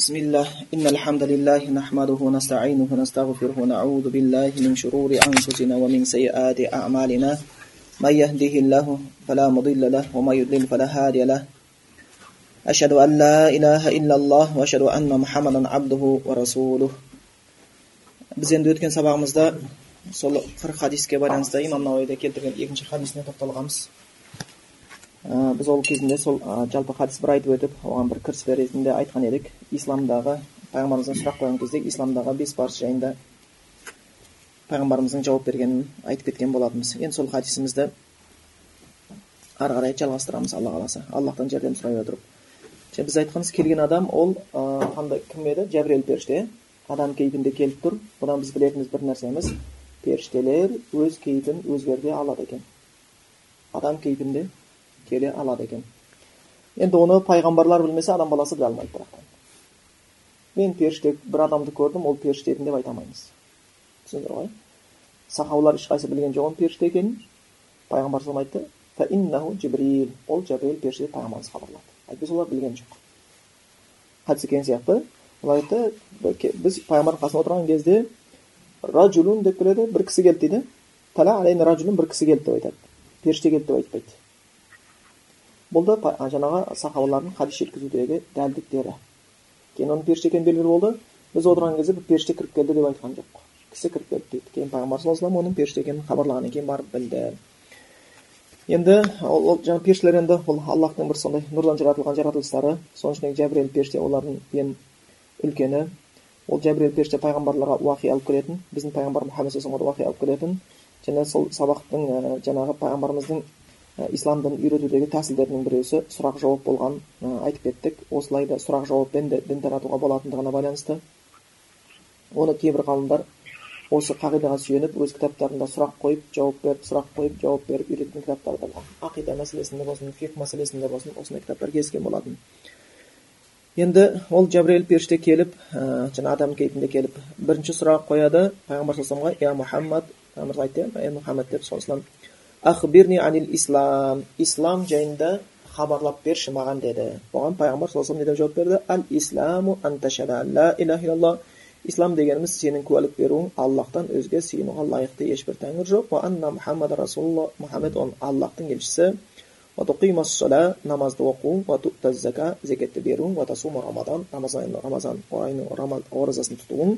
بسم الله إن الحمد لله نحمده ونستعينه ونستغفره ونعوذ بالله من شرور أنفسنا ومن سيئات أعمالنا من يهده الله فلا مضل له ومن يضلل فلا هادي له أشهد أن لا إله إلا الله وأشهد أن محمدا عبده ورسوله біз енді өткен сабағымызда сол қырық хадиске байланысты имам науида келтірген екінші хадисіне тоқталғанбыз ә, Біз ол кезінде сол ә, жалпы хадис бір айтып өтіп оған бір кіріспе ретінде айтқан едік. Исламдағы пайғамбарымыздан сұрақ қойған кезде исламдағы бес парыз жайында пайғамбарымыздың жауап бергенін айтып кеткен болатынбыз. Енді сол хадисімізді ары қарай жалғастырамыз алла қаласа. Аллахтан жәрдем сұрай отырып. Біз айтқанымыз келген адам ол ә, қандай кім еді? Жәбірел періште. Адам кейпінде келіп тұр. Бұдан біз білетініміз бір нәрсеміз. Періштелер өз кейпін өзгерте алады екен. Адам кейпінде келе алады екен енді оны пайғамбарлар білмесе адам баласы біле алмайды бірақ мен періште бір адамды көрдім ол періште деп айта алмаймыз түсіндіңдер ғой сахабалар ешқайсысы білген жоқ оның періште екенін пайғамбар салам айтты жибрил ол жәбірел періште пайғамбарымыз хабарлады әйтпесе олар білген жоқ хадис екені сияқты. Олар айтты біз пайғамбардың қасында отырған кезде ражулун деп келеді бір кісі келді дейді бір кісі келді деп айтады періште келді деп айтпайды бұл да жаңағы сахабалардың хадис жеткізудегі дәлдіктері кейін оның періште екені белгілі болды біз отырған кезде бір періште кіріп келді деп айтқан жоқ кісі кіріп келді дейді кейін пайғамбар саллаллаху алейhi оның періште екенін хабарлағаннан кейін барып білді енді ол, ол жаңағы періштелер енді бұл аллахтың бір сондай нұрдан жаратылған жаратылыстары соның ішіндегі жәбірел періште олардың ең үлкені ол жәбірел періште пайғамбарларға уахи алып келетін біздің пайғамбар мұхаммед саллаллаху уахи алып келетін және сол сабақтың жаңағы пайғамбарымыздың ислам дінін үйретудегі тәсілдерінің біреусі сұрақ жауап болған ә, айтып кеттік. Осылай да сұрақ жауаппен де дін таратуға болатындығына байланысты. Оны кейбір ғалымдар осы қағидаға сүйеніп өз кітаптарында сұрақ қойып жауап беріп сұрақ қойып жауап беріп үйреткен кітаптар бар ақида мәселесінде болсын фиқ мәселесінде болсын осындай кітаптар кездескен болатын. Енді ол жәбірел періште келіп ә, жаңа адам кейпінде келіп бірінші сұрақ қояды. Пайғамбар саллаллаху я мұхаммад пайғамбар айтты е мұхаммад деп сол ахбирни анил ислам ислам жайында хабарлап берші маған деді оған пайғамбар саллаллаху не деп жауап берді ал исламу ла иляха илlalloh ислам дегеніміз сенің куәлік беруің аллахтан өзге сыйынуға лайықты ешбір тәңір жоқ анна мұхаммад расулалла мұхаммед он аллахтың елшісі намазды оқуың зака зекетті беруің рамадан рамазан рамазан айының оразасын тұтуың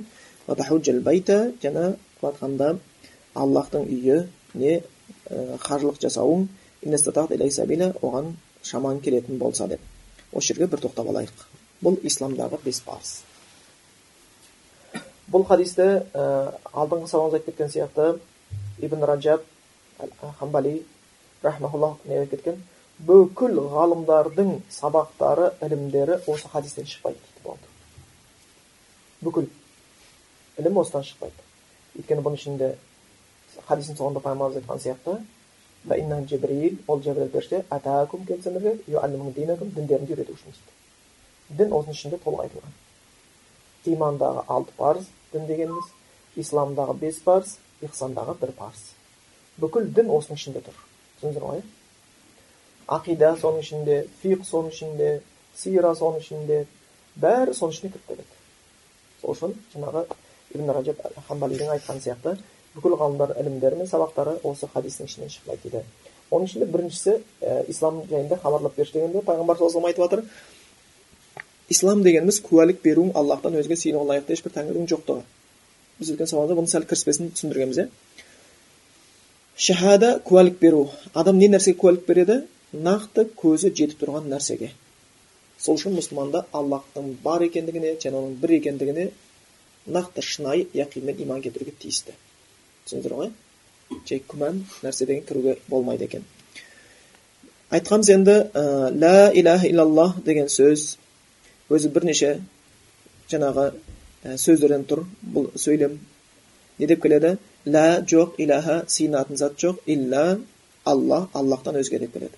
және айтқанда аллахтың үйі не қажылық жасауың оған шамаң келетін болса деп осы жерге бір тоқтап алайық бұл исламдағы бес парыз бұл хадисті ә, алдыңғы сабағымызда айтып кеткен сияқты ибн раджаб хамбали рахмаулла не айтып кеткен бүкіл ғалымдардың сабақтары ілімдері осы хадистен шықпайды дейді болды бүкіл ілім осыдан шықпайды өйткені бұның ішінде хадистің соңында пайғамбарымыз айтқан сияқты жибрил ол жебірел періште атакум келді сендерге діндеріңді үйрету үшін дейді дін осының ішінде толық айтылған имандағы алты парыз дін дегеніміз исламдағы бес парыз ихсандағы бір парыз бүкіл дін осының ішінде тұр түсіндіңіздер ғой ақида соның ішінде фиқ соның ішінде сира соның ішінде бәрі соның ішіне кіріп келеді сол үшін жаңағы ибн ражаб хамбалидің айтқан сияқты бүкіл ғалымдар ілімдері мен сабақтары осы хадистің ішінен шықпайды дейді оның ішінде біріншісі ә, ислам жайында хабарлап берші дегенде пайғамбар саллаллаху айтып жатыр ислам дегеніміз куәлік беруің аллахтан өзге сыйынуға лайықты ешбір тәңірдің жоқтығы. Біз өткен сабақта бұның сәл кіріспесін түсіндіргенбіз иә. Шахада куәлік беру. Адам не нәрсеге куәлік береді? Нақты көзі жетіп тұрған нәрсеге. Сол үшін мұсылманда аллахтың бар екендігіне және оның бір екендігіне нақты шынайы яқинмен иман келтіруге тиісті. Түсіндіңіздер ғой жай күмән нәрсе деген кіруге болмайды екен. Айтқанбыз енді ә, ля иляха иллаллах деген сөз өзі бірнеше жаңағы ә, сөздерден тұр. Бұл сөйлем не деп келеді? Лә жоқ илаха сыйынатын зат жоқ илля алла аллахтан өзге деп келеді.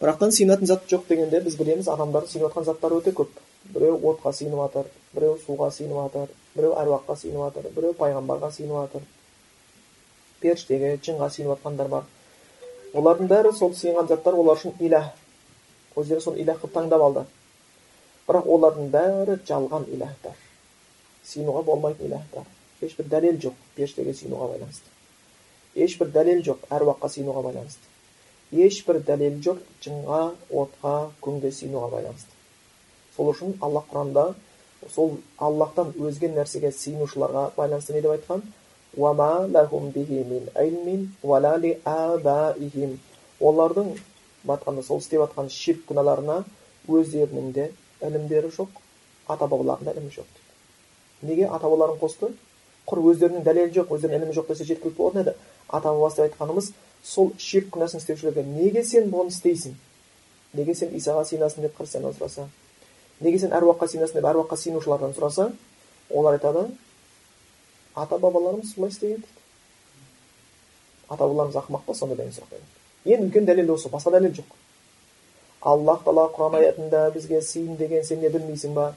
Бірақтан сыйынатын зат жоқ дегенде біз білеміз адамдардың сыйынып жатқан заттары өте көп. Біреу отқа сыйынып жатыр біреу суға сыйынып жатыр біреу әруаққа сыйынып жатыр біреу пайғамбарға сыйынып жатыр періштеге жынға сыйынып жатқандар бар. Олардың бәрі сол сыйынған заттар олар үшін иләх өздері соны иләх қылып таңдап алды. Бірақ олардың бәрі жалған иләһтар сыйынуға болмайтын иләһтар ешбір дәлел жоқ періштеге сыйынуға байланысты. Ешбір дәлел жоқ әруаққа сыйынуға байланысты. Ешбір дәлел жоқ жынға отқа күнге сыйынуға байланысты. Сол үшін аллах құранда сол аллахтан өзге нәрсеге сыйынушыларға байланысты не деп айтқан? Олардың айтқанда сол істеп жатқан ширк күнәларына өздерінің де ілімдері жоқ ата бабаларында ілімі жоқ дейді неге ата бабаларын қосты құр өздерінің дәлелі жоқ өздерінің ілімі жоқ десе жеткілікті болатын еді ата бабасы деп айтқанымыз сол ширк күнәсін істеушілерге неге сен бұны істейсің неге сен исаға сыйынасың деп христианнан сұраса неге сен әруаққа сыйынасың деп әруаққа сыйынушылардан сұраса олар айтады ата бабаларымыз солай істеген дейді ата бабаларымыз ақымақ па сонда деген сұрақ ең үлкен дәлел осы басқа дәлел жоқ. Аллах тағала құран аятында бізге сыйын деген сен не білмейсің ба?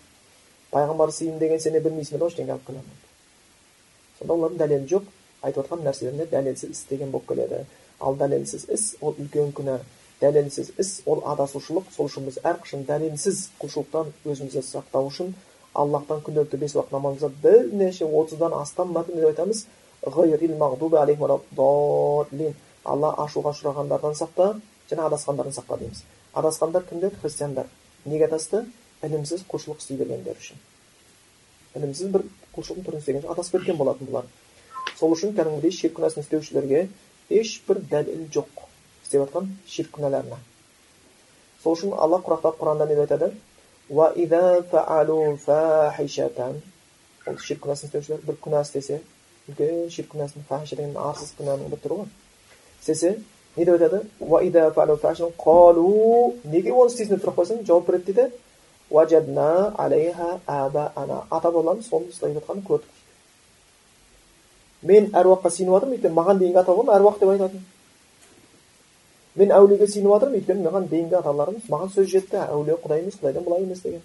Пайғамбар сыйын деген сен не білмейсің ба? Ештеңе алып келе алмайды сонда олардың дәлелі жоқ. Айтып жатқан нәрселеріне дәлелсіз іс деген болып келеді. Ал дәлелсіз іс ол үлкен күнә. Дәлелсіз іс ол адасушылық. Сол үшін біз әрқашан дәлелсіз құлшылықтан өзімізді сақтау үшін аллахтан күнделікті бес уақыт намазымызда бірнеше отыздан астам мәрте не айтамыз алла ашуға ұшырағандардан сақта және адасқандардан сақта дейміз адасқандар кімдер христиандар неге адасты ілімсіз құлшылық істей бергендері үшін ілімсіз бір құлшылықтың түрін істеген үшін адасып кеткен болатын бұлар сол үшін кәдімгідей ширк күнәсін істеушілерге ешбір дәлел жоқ істеп жатқан ширк күнәларына сол үшін алла құрақта құранда не деп айтады ол ширк күнәсін істеушілер бір күнә істесе үлкен ширк күнәсін фахиша деген арсыз күнәнің бір түрі ғой істесе не деп айтады неге оны істейсің деп сұрақ қойсаң жауап береді дейді ата бабаларымыз соны ұстап жатқанын көрдік мен әруаққа сиынып жатырмын өйткені маған дейінгі ата бабам әруақ деп айтатын мен әулиеге сиынып жатырмын өйткені маған дейінгі аталарымыз маған сөз жетті. Әулие құдай емес құдайдан былай емес деген.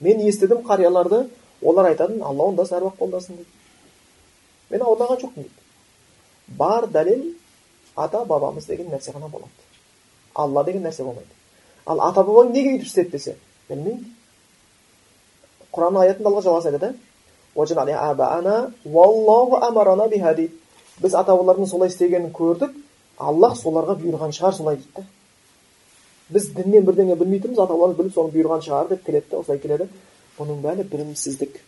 Мен естідім қарияларды олар айтатын алла ондасын әруақ қолдасын дейді мен ауырлаған жоқпын дейді. Бар дәлел ата бабамыз деген нәрсе ғана болады. Алла деген нәрсе болмайды. Ал ата бабаң неге өйтіп істеді десе білмеймін. Құран аятында алла жалғасы айтады біз ата бабалардың солай істегенін көрдік аллах соларға бұйырған шығар солай дейді біз діннен бірдеңе білмей тұрмыз ата бабаларымыз біліп соны бұйырған шығар деп келеді да осылай келеді. Бұның бәрі білімсіздік.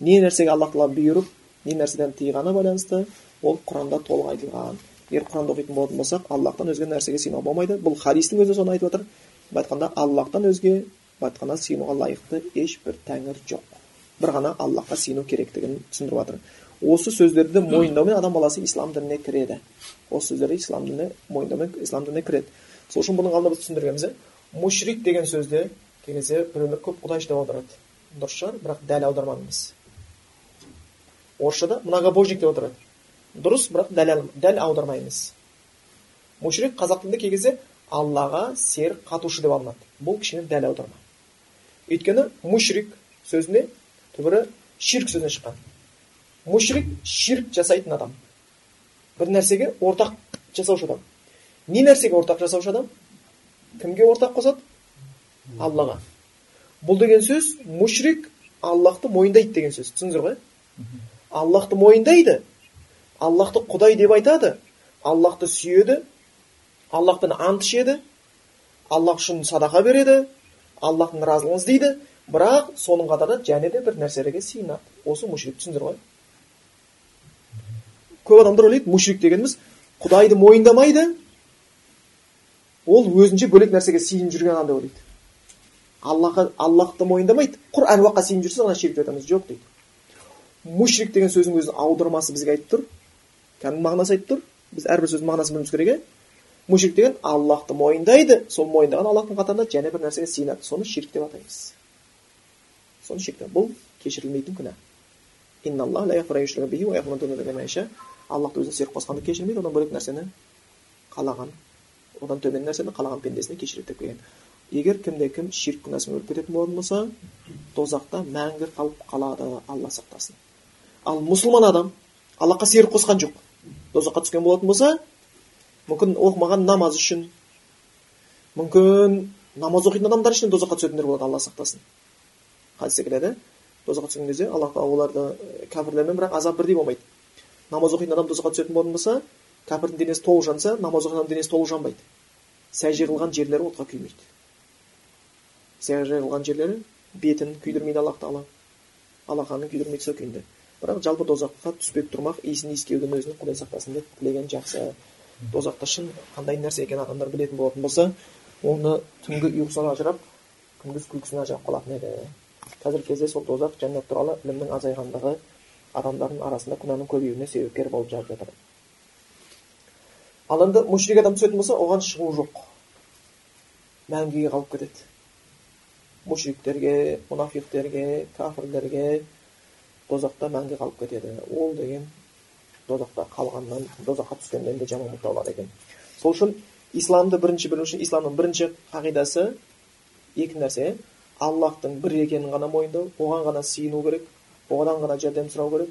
Не нәрсеге аллах тағала бұйырып не нәрседен тыйғаны байланысты ол құранда толық айтылған егер құранды оқитын болатын болсақ аллахтан өзге нәрсеге сыйынуға болмайды. Бұл хадистің өзі соны айтып жатыр былай айтқанда аллахтан өзге былай айтқанда сыйынуға лайықты ешбір тәңір жоқ. Бір ғана аллахқа сыйыну керектігін түсіндіріп жатыр осы сөздерді мойындаумен адам баласы ислам дініне кіреді. Осы сөздерді ислам дініне мойындаумен ислам дініне кіреді. Сол үшін бұның алдында біз түсіндіргенбіз мушрик деген сөзде кей кезде біреулер көп құдайшы деп аударады. Дұрыс шығар бірақ дәл аударма емес орысшада многобожник деп аударады дұрыс бірақ дәл, дәл аударма емес мушрик қазақ тілінде кей кезде аллаға серік қатушы деп алынады. Бұл кішкене дәл аударма. Өйткені мушрик сөзіне түбірі ширк сөзінен шыққан. Мушрик ширк жасайтын адам бір нәрсеге ортақ жасаушы адам не нәрсеге ортақ жасаушы адам кімге ортақ қосады аллаға бұл деген сөз мушрик аллахты мойындайды деген сөз түсіндіңіздер ғой аллахты мойындайды аллахты құдай деп айтады аллахты сүйеді аллахпен ант ішеді аллах үшін садақа береді аллахтың разылығын іздейді бірақ соның қатарында және де бір нәрселерге сыйынады осы мушрик түсіндіңдер ғой көп адамдар ойлайды мушрик дегеніміз құдайды мойындамайды ол өзінше бөлек нәрсеге сиынып жүрген адам деп ойлайды аллахқа аллахты мойындамайды құр әруаққа сиынып жүрсе ғана ширк деп айтамыз жоқ дейді. Мушрик деген сөздің өзінің аудармасы бізге айтып тұр кәдімгі мағынасы айтып тұр. Біз әрбір сөздің мағынасын білуіміз керек иә. Мушрик деген аллахты мойындайды сол мойындаған аллахтың қатарында және бір нәрсеге сыйынады соны ширк деп атаймыз. Соны ширк бұл кешірілмейтін күнә. Аллахты өзіне серік қосқанды кешірмейді одан бөлек нәрсені қалаған одан төмен нәрсені қалаған пендесіне кешіреді деп келген. Егер кімде кім ширк күнәсімен өліп кететін болатын болса тозақта мәңгі қалып қалады алла сақтасын. Ал мұсылман адам аллахқа серік қосқан жоқ. Тозаққа түскен болатын болса мүмкін оқымаған намаз үшін мүмкін намаз оқитын адамдар ішінен тозаққа түсетіндер болады алла сақтасын. Хадисте келеді тозаққа түскен кезде аллах тағала оларды кәпірлермен бірақ азап бірдей болмайды. Намаз оқитын адам тозаққа түсетін болатын болса кәпірдің денесі толық жанса намаз оқитын адамның денесі толық жанбайды. Сәжде қылған жерлері отқа күймейді. Сәжде қылған жерлері бетін күйдірмейді аллах тағала. Алақанын күйдірмейді сол күйінде. Бірақ жалпы тозаққа түспей тұрмақ иісін иіскеуден өзін құдай сақтасын деп тілеген жақсы. Тозақта шын қандай нәрсе екенін адамдар білетін болатын болса оны түнгі ұйқысынан ажырап күндіз күлкісінен ажырап қалатын еді. Қазіргі кезде сол тозақ жәннат туралы ілімнің азайғандығы адамдардың арасында күнәнің көбеюіне себепкер болып жатыр. Ал енді мушрик адам түсетін болса оған шығу жоқ. Мәңгіге қалып кетеді. Мушриктерге мұнафиқтерге кәпірлерге тозақта мәңгі қалып кетеді. Ол деген тозақта қалғаннан тозаққа түскеннен де жаман болып табылады екен. Сол үшін исламды бірінші білу үшін исламның бірінші қағидасы екі нәрсе. Аллахтың бір екенін ғана мойындау оған ғана сиыну керек. Одан ғана жәрдем сұрау керек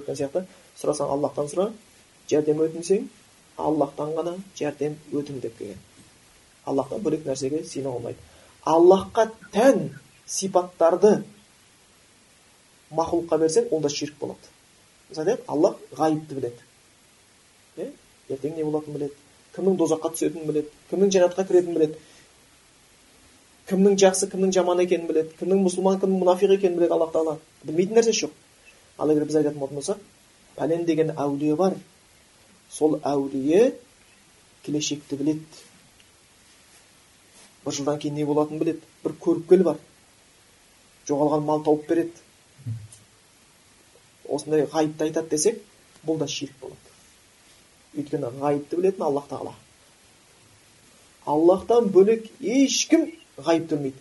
өткен сияқты сұрасаң аллахтан сұра жәрдем өтінсең аллахтан ғана жәрдем өтін деп келген аллахтан бөлек нәрсеге сене болмайды аллахқа тән сипаттарды мақұлыққа берсең онда ширк болады айтайық аллах ғайыпты біледі иә ертең не болатынын біледі кімнің дозаққа түсетінін біледі кімнің жәннатқа кіретінін біледі кімнің жақсы кімнің жаман екенін біледі кімнің мұсылман кімнің мұнафиқ екенін біледі аллах тағала білмейтін нәрсесі жоқ ал егер біз айтатын болатын болсақ пәлен деген әулие бар сол әулие келешекті біледі бір жылдан кейін не болатынын біледі бір көріпкел бар жоғалған мал тауып береді осындай ғайыпты айтады десек бұл да ширк болады өйткені ғайыпты білетін аллах тағала аллахтан бөлек ешкім ғайыпты білмейді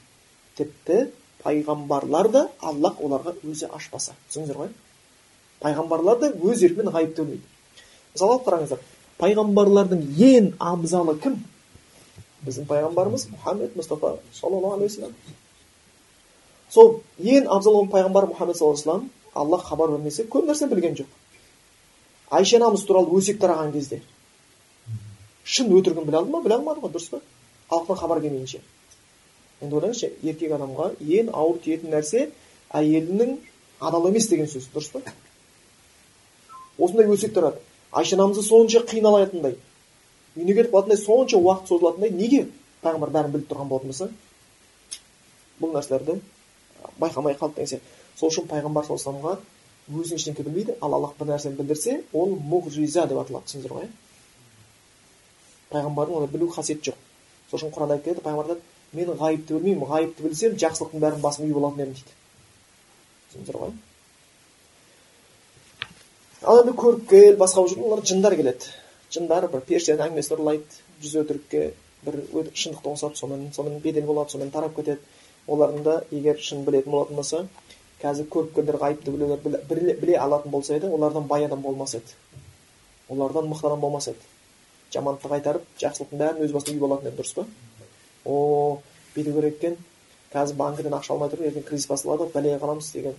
тіпті пайғамбарлар да аллах оларға өзі ашпаса түсіндіңіздер ғой? Пайғамбарлар да өз еркімен ғайыпты білмейді мысалы алып қараңыздар пайғамбарлардың ең абзалы кім біздің пайғамбарымыз мұхаммед мұстафа саллаллаху алейхи вассалам сол ең абзал болған пайғамбар мұхаммед саллаллаху алейхи вассалам аллах хабар бермесе көп нәрсе білген жоқ айша анамыз туралы өсек тараған кезде шын өтірігін біле алды ма біле алмады ғой дұрыс па халықтан хабар келмейінше енді ойлаңызшы еркек адамға ең ауыр тиетін нәрсе әйелінің адал емес деген сөз дұрыс па? Осындай өсек тарады айша анамызды сонша қиналатындай. Үйіне кетіп қалатындай сонша уақыт созылатындай неге пайғамбар бәрін біліп тұрған болатын болса бұл нәрселерді байқамай қалды деген сияқты. Сол үшін пайғамбар саллаллаху алейхи өзін ештеңке білмейді ал аллах бір нәрсені білдірсе ол муғжиза деп аталады түсіндіңіздер ғой пайғамбардың оны білу қасиеті жоқ. Сол үшін құранда айтып келеді пайғамбар айтады мен ғайыпты білмеймін ғайыпты білсем жақсылықтың бәрін басым үй болатын едім дейді. Түсіндіңіздер ғой ал енді көріпкел басқа болып жүрген олар жындар келеді. Жындар бір періштенің әңгімесін ұрлайды жүз өтірікке бір шындықты қосады сонымен сонымен бедел болады сонымен тарап кетеді. Олардың да егер шын білетін болатын болса қазір көріпкелдер ғайыпты біреулер біле, біле алатын болса еді олардан бай адам болмас еді. Олардан мықты адам болмас еді. Жамандықты қайтарып жақсылықтың бәрін өз басына үй болатын еді дұрыс па? О бүйту керек екен қазір банкіден ақша алмай тұрып ертең кризис басталады бәлеге қаламыз деген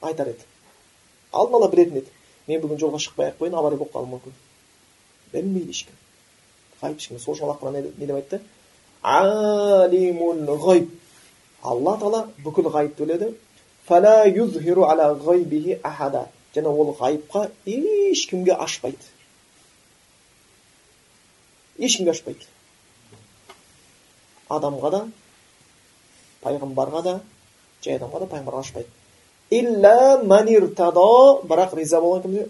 айтар еді. Алдын ала білетін еді. Мен бүгін жолға шықпай ақ қояйын авария болып қалуы мүмкін. Білмейді ешкім. Ғайып ешкім сол үшін аллах не деп айтты? Алимул ғайб алла тағала бүкіл ғайыпты біледі және ол ғайыпқа ешкімге ашпайды. Ешкімге ашпайды. Адамға да пайғамбарға да жай адамға да пайғамбарға ашпайды. Бірақ риза болған кімде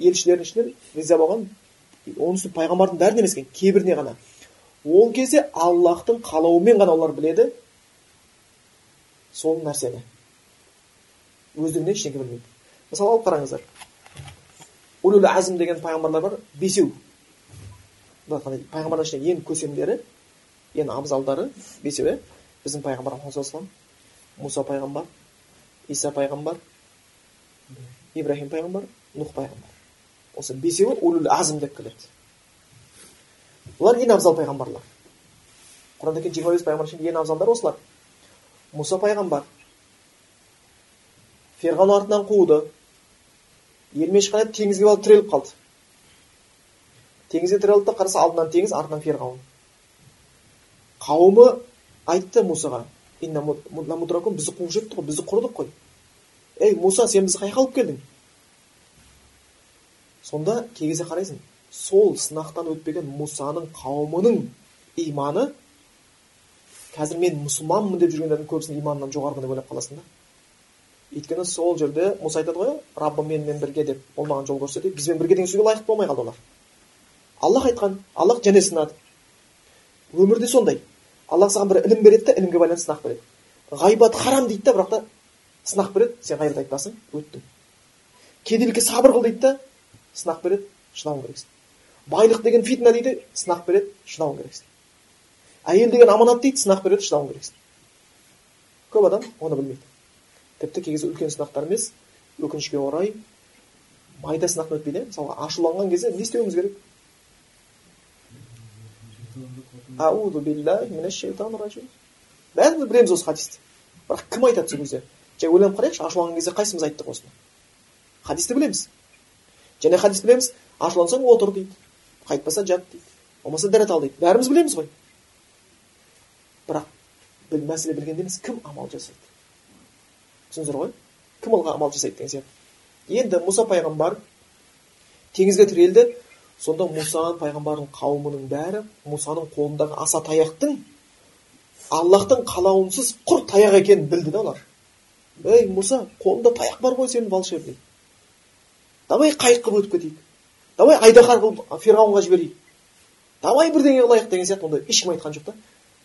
елшілердің ішінен риза болған оның үстіне пайғамбардың бәріне емес екен кейбіріне ғана. Ол кезде аллахтың қалауымен ғана олар біледі сол нәрсені. Өздігінен ештеңе білмейді. Мысалы алып қараңыздар. Улул деген пайғамбарлар бар бесеу. Пайғамбарлар ішінде ең көсемдері ең абзалдары бесеу иә біздің пайғамбар мұхаммад мұса пайғамбар иса пайғамбар ибраһим пайғамбар нұх пайғамбар. Осы бесеуі улул әзім деп келеді. Олар ең абзал пайғамбарлар. Құранда келген жиырма бес пайғамбар ішінде ең абзалдар осылар. Мұса пайғамбар ферғауын артынан қуды елмен шыққан теңізге барып тіреліп қалды. Теңізге тірелді да қараса алдынан теңіз артынан ферғауын қауымы айтты мусаға бізді қуып жетті ғой бізді құрыдық қой ей муса сен бізді қай алып келдің? Сонда кей қарайсың сол сынақтан өтпеген мусаның қауымының иманы қазір мен мұсылманмын деп жүргендердің көбісінің иманынан жоғарғы деп ойлап қаласың да. Өйткені сол жерде мұса айтады ғой раббым менімен бірге деп ол маған жол көрсетеді бізбен бірге деген сөзге лайық болмай қалды олар аллах айтқан аллах және сынады. Өмірде сондай. Аллах саған бір ілім береді да ілімге байланысты сынақ береді. Ғайбат харам дейді да бірақ та сынақ береді. Сен ғайбат айтпасың өттің. Кедейлікке сабыр қыл дейді да сынақ береді шыдауың керексің. Байлық деген фитна дейді сынақ береді шыдауың керексің. Әйел деген аманат дейді сынақ береді шыдауың керексің. Көп адам оны білмейді. Тіпті кей кезде үлкен сынақтар емес өкінішке орай майда сынақтан өтпейді. Мысалға ашуланған кезде не істеуіміз керек? Аузу биллахи бәріміз білеміз осы хадисті бірақ кім айтады сол кезде жай ойланып қарайықшы ашуланған кезде қайсымыз айттық осыны хадисті білеміз және хадис білеміз ашулансаң отыр дейді қайтпаса жат дейді болмаса дәрет ал дейді бәріміз білеміз ғой бірақ біл, мәселе білгенде емес кім амал жасайды түсіндіңіздер ғой кім ол амал жасайды деген сияқты енді мұса пайғамбар теңізге тірелді сонда мұса пайғамбардың қауымының бәрі мұсаның қолындағы аса таяқтың аллахтың қалауынсыз құр таяқ екенін білді да олар. Ей мұса қолында таяқ бар ғой сенің волшебный давай қайық қылып өтіп кетейік. Давай айдаһар қылып ферғауынға жіберейік. Давай бірдеңе қылайық деген сияқты ондай ешкім айтқан жоқ та.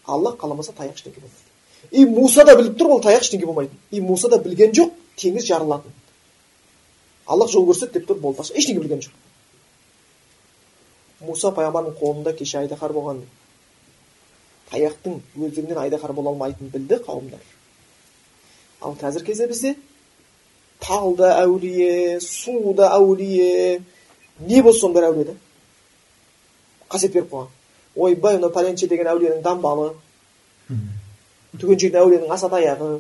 Аллах қаламаса таяқ ештеңке болмайды. И муса да біліп тұр ол таяқ ештеңе болмайтын и муса да білген жоқ теңіз жарылатынын. Аллах жол көрсет деп тұр болды. Ештеңе білген жоқ. Мұса пайғамбардың қолында кеше айдаһар болған таяқтың өздігінен айдаһар бола алмайтынын білді қауымдар. Ал қазіргі кезде бізде тал да әулие су да әулие не болса соның бәрі әулие да? Қасиет беріп қойған. Ойбай мынау пәленше деген әулиенің дамбалы түгенше деген әулиенің аса таяғы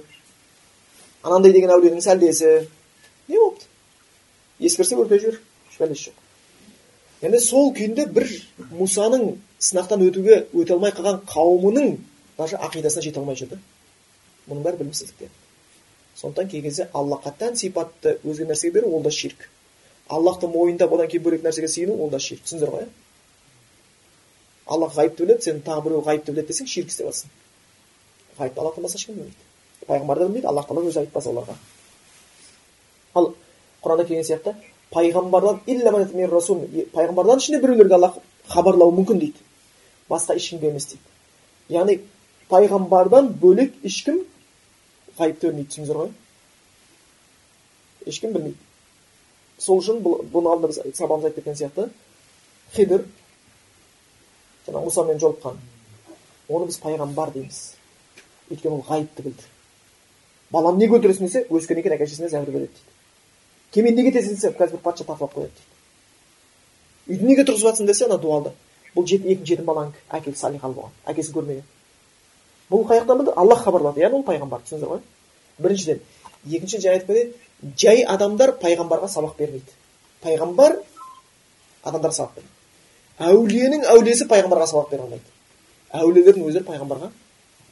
анандай деген әулиенің сәлдесі. Не болыпты? Ескірсе өртеп жібер бәлесі жоқ. Енді сол күйінде бір мусаның сынақтан өтуге өте алмай қалған қауымының даже ақидасына жете алмай жүрді мұның бәрі білімсіздіктен сондықтан кей кезде аллахқа тән сипатты өзге нәрсеге беру ол да ширк. Аллахты мойындап одан кейін бөлек нәрсеге сыйыну ол да ширк. Түсіндіңіздер ғой иә аллах ғайыпты біледі сен тағы біреу ғайыпты біледі десең ширк істеп жатрсың ғайыпты аллахтан басқа ешкім білмейді. Пайғамбар да білмейді аллах тағала өзі айтпаса оларға. Ал құранда келген сияқты пайғамбардан пайғамбардан ішінде біреулерге аллах хабарлауы мүмкін дейді басқа ешкімге емес дейді яғни пайғамбардан бөлек ешкім ғайыпты білмейді түсіндіңіздер ғой ешкім білмейді сол үшін бұл бұның алдында біз сабағымызда айтып кеткен сияқты. Хидр жаңа мұсамен жолыққан оны біз пайғамбар дейміз өйткені ол ғайыпты білді баланы неге өлтіресің десе өскеннен кейін әке шешесіне зәбір береді дейді кемені неге кетесің десе қазір бір патша тартып алып қояды дейді. Үйді неге тұрғызып жатрсың десе ана дуалды. Бұл жеті, екінші жетім баланың әкесі салихалы болған әкесі көрмеген. Бұл қай жақтан білді? Аллах хабарлады. Яғни ол пайғамбар түсіндіңіздер ғой. Біріншіден екінші жай айтып кетейін жай адамдар пайғамбарға сабақ бермейді. Пайғамбар адамдарға сабақ береді әулиенің әулиесі пайғамбарға сабақ бере алмайды. Әулиелердің өздері пайғамбарға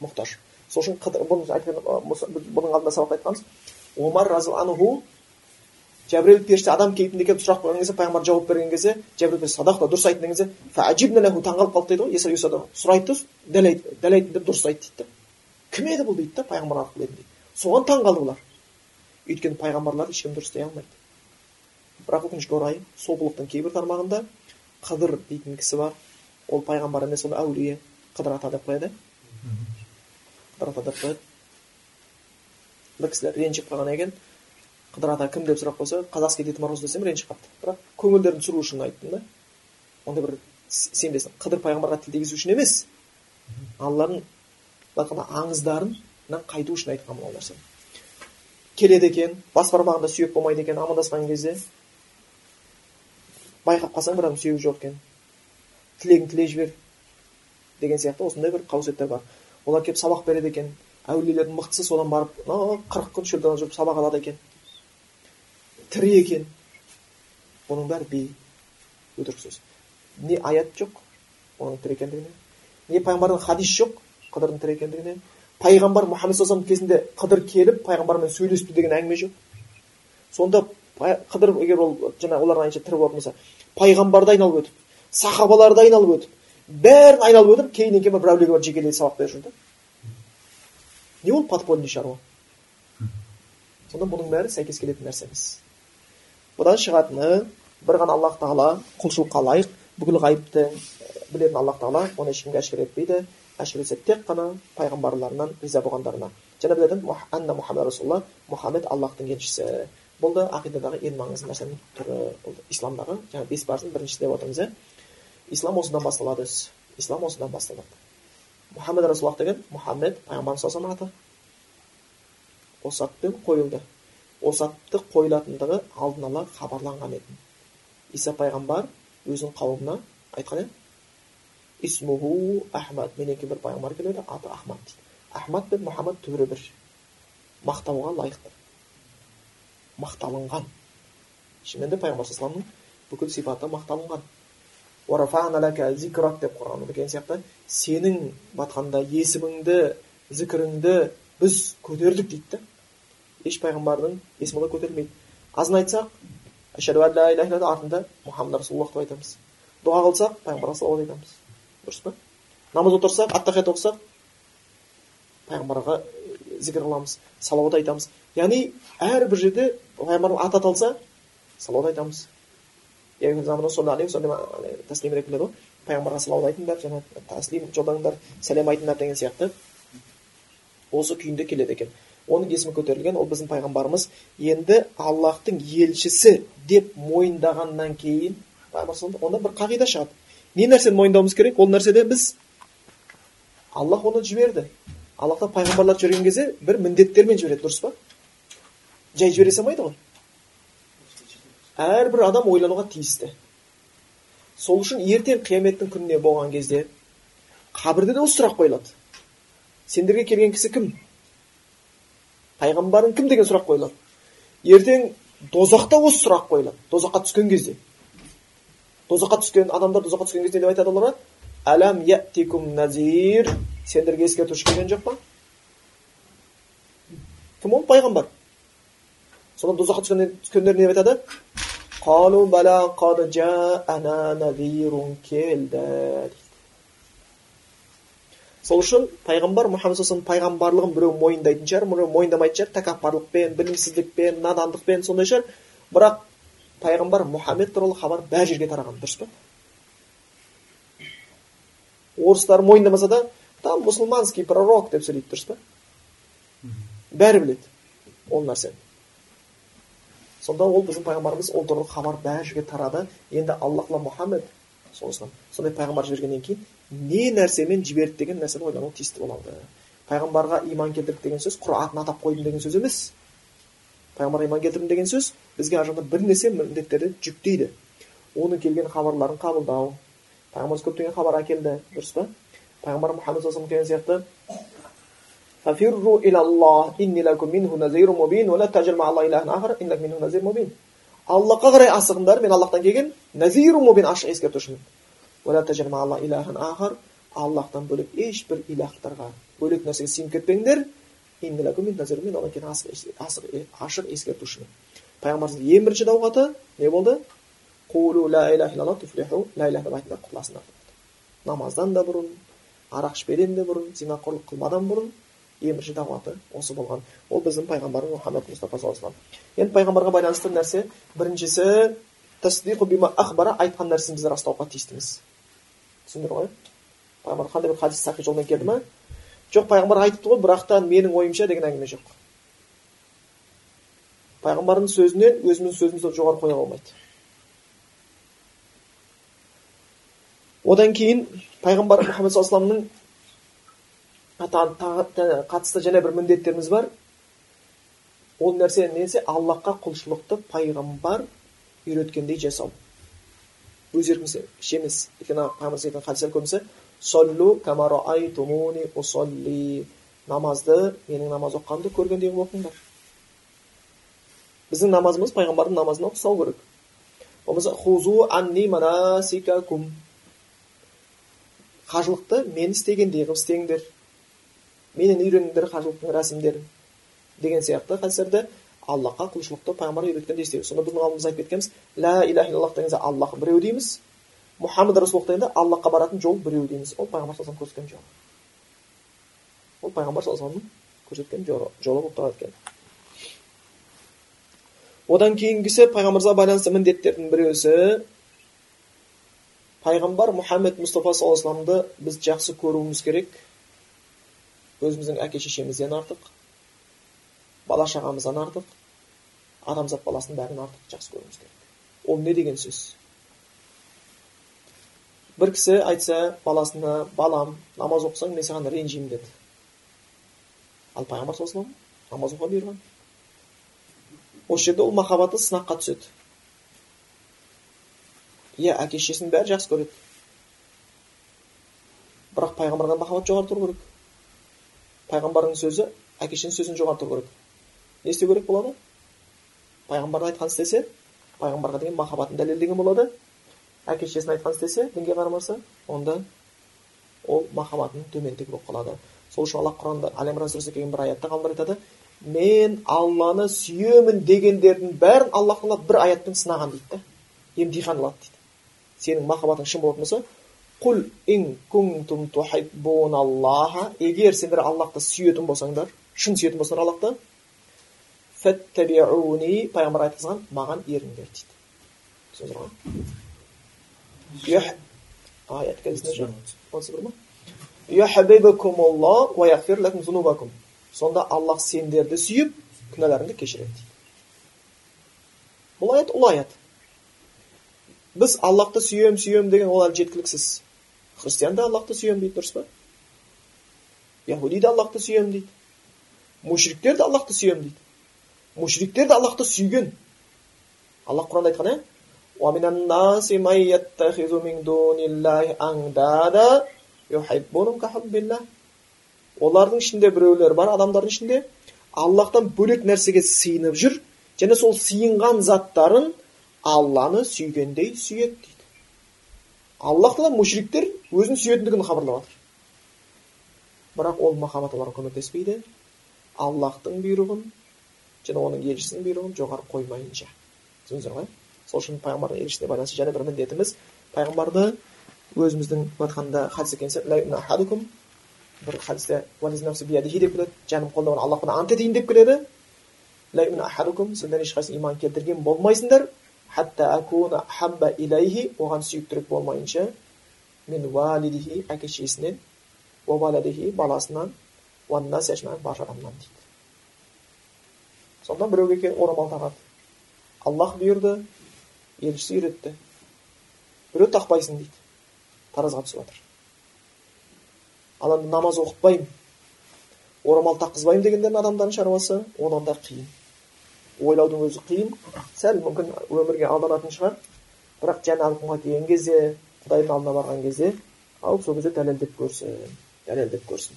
мұқтаж. Сол үшін бұның алдында сабақта айтқанбыз. Омар разиаллаху жәбірел періште адам кейпінде келіп сұрақ қойған кезде пайғамбар жауап берген кезде жәбірел садақта дұрыс айттың деген кезде таңқалып қалды дейді ғой сұрайды да дәл дәл айттың деп дұрыс айт дейді кім еді бұл дейді да пайғамбар арқылы дейді соған таң қалды олар өйткені пайғамбарлар ешкім дұрыс дей алмайды бірақ өкінішке орай сопылықтың кейбір тармағында қыдыр дейтін кісі бар ол пайғамбар емес ол әулие қыдыр ата деп қояды қыдыр ата деп қояды бір кісілер ренжіп қалған екен қыдыр ата кім деп сұрақ қойса казахский дед мороз десем ренжіп қалыпты бірақ көңілдерін түсіру үшін айттым да. Ондай бір сенбесін қыдыр пайғамбарға тіл тигізу үшін емес. Алланың аңыздарынан қайту үшін айтқан ол нәрсені келеді екен бас бармағында сүйек болмайды екен амандасқан кезде. Байқап қалсаң бір адам сүйегі жоқ екен. Тілегін тілей жібер деген сияқты осындай бір қауесеттер бар. Олар келіп сабақ береді екен. Әулиелердің мықтысы содан барып қырық күн шөлден жүріп сабақ алады екен тірі екен бұның бәрі бей өтірік сөз не аят жоқ оның тірі екендігіне не пайғамбардың хадис жоқ қыдырдың тірі екендігіне пайғамбар мұхаммед саллаллаху кезінде қыдыр келіп пайғамбармен сөйлесті деген әңгіме жоқ сонда қыдыр егер ол жаңағы олардың айтынша тірі болатын болса пайғамбарды айналып өтіп сахабаларды айналып өтіп бәрін айналып өтіп кейіннен кейін бір әулиеге барып жекелей сабақ беріп жүр да не ол подпольный шаруа сонда бұның бәрі сәйкес келетін нәрсе емес бұдан шығатыны бір ғана аллах тағала құлшылыққа лайық бүкіл ғайыпты білетін аллах тағала оны ешкімге әшкере етпейді. Әшкере етсе тек қана пайғамбарларынан риза болғандарына. Біз айтамыз анна мұхаммад расулалла мұхаммед аллахтың елшісі бұл да ақидадағы ең маңызды нәрсенің түрі бұл исламдағы жаңағы бес парыздың біріншісі деп отырмыз иә ислам осыдан басталады ислам осыдан басталады. Мұхаммед расулаллах деген мұхаммед пайғамбарымыз саллаллаху аты осы атпен қойылды. Осы атты қойылатындығы алдын ала хабарланған еді. Иса пайғамбар өзінің қауымына айтқан еді. Исмуху ахмад менен бір пайғамбар келеді аты ахмад дейді. Ахмад пен мұхаммад түбірі бір. Мақтауға лайықты мақталынған. Шынымен де пайғамбар саллаллаху бүкіл сипаты мақталынған. Деп құран деген сияқты сенің батқанда есіміңді зікіріңді біз көтердік дейді да еш пайғамбардың есімі көтерілмейді азын айтсақ әшәду артында мұхаммад расулаллах деп айтамыз дұға қылсақ пайғамбарға салауат айтамыз дұрыс па намаз отырсақ аттахият оқысақ пайғамбарға зікір қыламыз салауат айтамыз яғни әрбір жерде пайғамбардың аты аталса салауат айтамыз тәслим ғой пайғамбарға салауат айтыңдар жаңағы тәслим жолдаңдар сәлем айтыңдар деген сияқты осы күйінде келеді екен оның есімі көтерілген ол біздің пайғамбарымыз. Енді аллахтың елшісі деп мойындағаннан кейін онда бір қағида шығады. Не нәрсені мойындауымыз керек? Ол нәрседе біз аллах оны жіберді. Аллахтан пайғамбарларды жіберген кезде бір міндеттермен жібереді дұрыс па? Жай жібере салмайды ғой. Әрбір адам ойлануға тиісті. Сол үшін ертең қияметтің күніне болған кезде қабірде де осы сұрақ қойылады. Сендерге келген кісі кім? Пайғамбарың кім деген сұрақ қойылады ертең дозақта осы сұрақ қойылады дозаққа түскен кезде дозаққа түскен адамдар дозаққа түскен кезде не деп айтады оларға әләм яттикум назир сендерге ескертуші келген жоқ па кім ол пайғамбар сонда дозаққа түскендер не айтады қалу бәлә назирун келді сол үшін пайғамбар мұхаммед саллаллаху пайғамбарлығын біреу мойындайтын шығар біреу мойындамайтын шығар тәкаппарлықпен білімсіздікпен надандықпен сондай шығар. Бірақ пайғамбар мұхаммед туралы хабар бәр жерге тараған дұрыс па? Орыстар мойындамаса да там мұсылманский пророк деп сөйлейді дұрыс па? Бәрі біледі ол нәрсені. Сонда ол біздің пайғамбарымыз ол туралы хабар бәрі жерге тарады. Енді аллахла мұхаммед сондай пайғамбар жібергеннен кейін не нәрсемен жіберді деген нәрсені ойлану тиісті болады. Пайғамбарға иман келтірдік деген сөз құр атын атап қойдым деген сөз емес. Пайғамбарға иман келтірдім деген сөз бізге ар бір бірнеше міндеттерді жүктейді. Оның келген хабарларын қабылдау. Пайғамбарымыз көптеген хабар әкелді. Дұрыс па? Пайғамбар мұхаммед саллаллаху алейхи сияқты аллахқа қарай асығыңдар мен аллахтан келген назиру мубин ашық ескертушімін аллахтан бөлек ешбір илахтарға бөлек нәрсеге сеніп кетпеңдер одан кейін ашық ескертушімін пайғамбарымыздың ең бірінші дауғаты не болды ла иляха иллаллах туфлиху ла иляха деп айтыңдар намаздан да бұрын арақ ішпеден де бұрын зинақорлық қылмадан бұрын ең бірінші дағуаты осы болған ол біздің пайғамбарымыз мұхаммад мұстафа саллаллаху алейhi енді пайғамбарға байланысты нәрсе біріншісі айтқан нәрсемізді растауға тиістіміз түсіндір ғой. Пайғамбар қандай бір хадис сахи жолмен келді ма? Жоқ пайғамбар айтыпты ғой бірақ та менің ойымша деген әңгіме жоқ. Пайғамбардың сөзінен өзіміздің сөзімізді жоғары қоя болмайды одан кейін пайғамбар мұхаммед саллаллаху қатысты және бір міндеттеріміз бар. Ол нәрсе несі? Аллахқа құлшылықты пайғамбар үйреткендей жасау. Өз еркіміз емес өйткені пайғамбар айтқан хадистер көбісі соллу усолли намазды менің намаз оқығанымды көргендей қылып оқыңдар біздің намазымыз пайғамбардың намазына ұқсау керек болмаса хузу анни манасикакум қажылықты мен істегендей қылып істеңдер менен үйреніңдер қажылықтың рәсімдерін деген сияқты хадистерде аллахқа құлшылықты пайғамбар үйреткен істейміз сонда біздің ғалымымыз айтып кеткенбіз лә иляха иллаллах деген аллах біреу дейміз мұхаммад расулаллах дегенде аллахқа баратын жол біреу дейміз ол пайғамбар саллаллаху көрсеткен жол ол пайғамбар саллаллаху көрсеткен жолы болып тұрады екен одан кейінгісі пайғамбарымызға байланысты міндеттердің біреусі пайғамбар мұхаммед мұстафа саллаллаху алейhi біз жақсы көруіміз керек өзіміздің әке шешемізден артық бала шағамыздан артық адамзат баласының бәрін артық жақсы көруіміз керек. Ол не деген сөз? Бір кісі айтса баласына балам намаз оқысаң мен саған ренжимін деді. Ал пайғамбар саллаллаху алейhi намаз оқуға бұйырған осы жерде ол махаббаты сынаққа түседі. Иә әке шешесінің бәрі жақсы көреді. Бірақ пайғамбарға махаббат жоғары тұру керек. Пайғамбардың сөзі әке шешенің сөзін жоғары тұру керек. Не істеу керек болады пайғамбардың айтқанын істесе пайғамбарға деген махаббатын дәлелдеген болады әке шешесінің айтқанын істесе дінге қарамаса онда ол махаббатының төмендігі болып қалады сол үшін алла құранда әл имран сүресінде келген бір аятта ғалымдар айтады мен алланы сүйемін дегендердің бәрін аллах тағала бір аятпен сынаған дейді да емтихан қылады дейді сенің махаббатың шын болатын болса құл ин кунтум егер сендер аллахты сүйетін болсаңдар шын сүйетін болсаңдар аллахты фәттәбиуни пайғамбар айтқызған маған еріңдер дейді түсіндіңіздер ғой аят жоқ отыз бір ма сонда аллах сендерді сүйіп күнәларыңды кешіреді дейді бұл аят ұлы аят біз аллахты сүйем сүйем деген ол әлі жеткіліксіз христиан да аллахты сүйем дейді дұрыс па яхуди да аллахты сүйем дейді мушриктер де аллахты сүйем дейді мушриктер де аллахты сүйген аллах құранда айтқан иә олардың ішінде біреулер бар адамдардың ішінде аллахтан бөлек нәрсеге сыйынып жүр. Және сол сыйынған заттарын алланы сүйгендей сүйеді дейді. Аллах тағала мушриктер өзін сүйетіндігін хабарлап жатыр бірақ ол махаббат оларға көмектеспейді. Аллахтың бұйрығын және оның елшісінің бұйрығын жоғары қоймайынша. Түсіндіңіздер ғой? Сол үшін пайғамбардың елшісіне байланысты және бір міндетіміз пайғамбарды өзіміздің айтқанда хадис екен бір хадисте деп келеді. Жаным қолда бар аллахпен ант етейін деп келеді. Сендер ешқайсың иман келтірген болмайсыңдар. Оған сүйіктірек болмайынша мен валидихи әке шешесінен баласынан барша адамнан дейді. Сонда біреуге орамал тағады. Аллах бұйырды елшісі үйретті. Біреу тақпайсың дейді. Таразға түсіп жатыр. Ал енді намаз оқытпаймын. Орамал таққызбаймын дегендердің адамдардың шаруасы одан да қиын. Ойлаудың өзі қиын. Сәл мүмкін өмірге алданатын шығар. Бірақ жаңағы күнге келген кезде құдайдың алдына барған кезде ал сол кезде дәлелдеп көрсін дәлелдеп көрсін.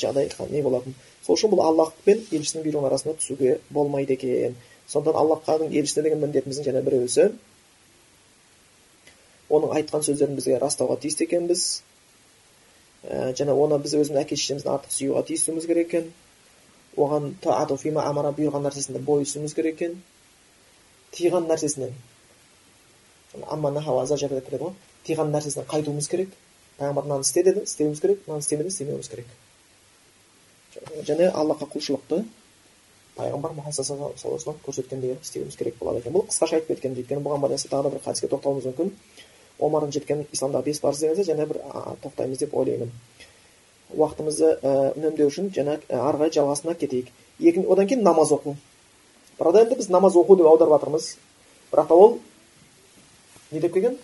Жағдай не болатын? Сол үшін бұл аллах пен елшісінің бұйрығының арасына түсуге болмайды екен. Сондықтан аллахтың елшісіне деген міндетіміздің және біреусі оның айтқан сөздерін бізге растауға тиісті екенбіз. Ә, және оны біз өзіміздің әке шешемізден артық сүюға тиісуіміз керек екен. Оған амара бұйырған нәрсесінде бойысуымыз керек екен. Тыйған нәрсесінен тыйған нәрсесінен қайтуымыз керек. Пайғамбар мынаны істе деді істеуіміз керек мынаны істеме деді істемеуіміз керек. Және аллахқа құлшылықты пайғамбар мұхаммад саллаллаху көрсеткендей істеуіміз керек болады екен. Бұл қысқаша айтып кеткен өйткені бұған байланысты тағы да бір хадиске тоқталуымыз мүмкін. Омардың жеткен исламдағы бес парыз деген және бір тоқтаймыз деп ойлаймын. Уақытымызды үнемдеу үшін жаңа ары қарай жалғасына кетейік. Екі, одан кейін намаз оқу. Бірақ енді біз намаз оқу деп аударып жатырмыз. Бірақ та ол не деп келген?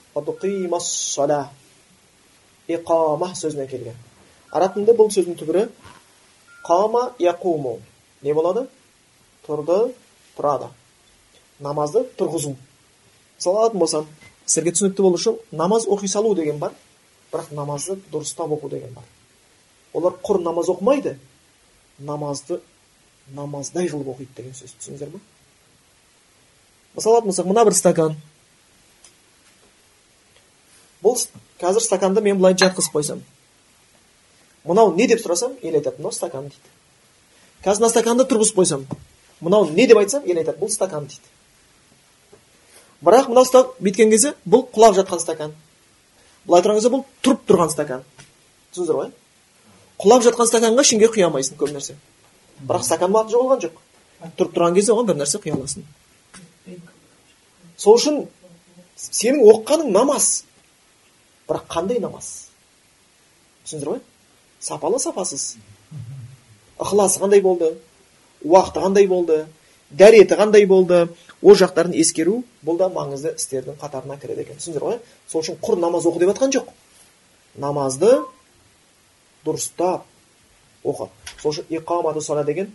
Сөзінен келген. Араб тілінде бұл сөздің түбірі қама яқуму не болады тұрды тұрады намазды тұрғызу мысалы алатын болсам сіздерге түсінікті болу үшін намаз оқи салу деген бар бірақ намазды дұрыстап оқу деген бар олар құр намаз оқымайды намазды намаздай қылып оқиды деген сөз түсіндіңіздер ма мысалы алатын болсақ мына бір стакан бұл қазір стаканды мен былай жатқызып қойсам мынау не деп сұрасам ел айтады мынау стакан дейді қазір мына стаканды тұрғызып қойсам мынау не деп айтсам ел айтады бұл стакан дейді. Бірақ мынау ұстап бүйткен кезде бұл құлап жатқан стакан. Былай тұрған кезде бұл тұрып тұрған стакан. Түсіндіңіздер ғой? Құлап жатқан стаканға ішінде құя алмайсың көп нәрсе. Бірақ стакан уақыты жоғалған жоқ. Тұрып тұрған кезде оған бір нәрсе құя аласың сол үшін сенің оқығаның намаз. Бірақ қандай намаз? Түсіндіңіздер ғой? Сапалы сапасыз. Ықыласы қандай болды? Уақыты қандай болды? Дәреті қандай болды? Ол жақтарын ескеру бұл да маңызды істердің қатарына кіреді екен. Түсіндіңіздер ғой? Сол үшін құр намаз оқы деп жатқан жоқ. Намазды дұрыстап оқы. Сол үшін иқамату сала деген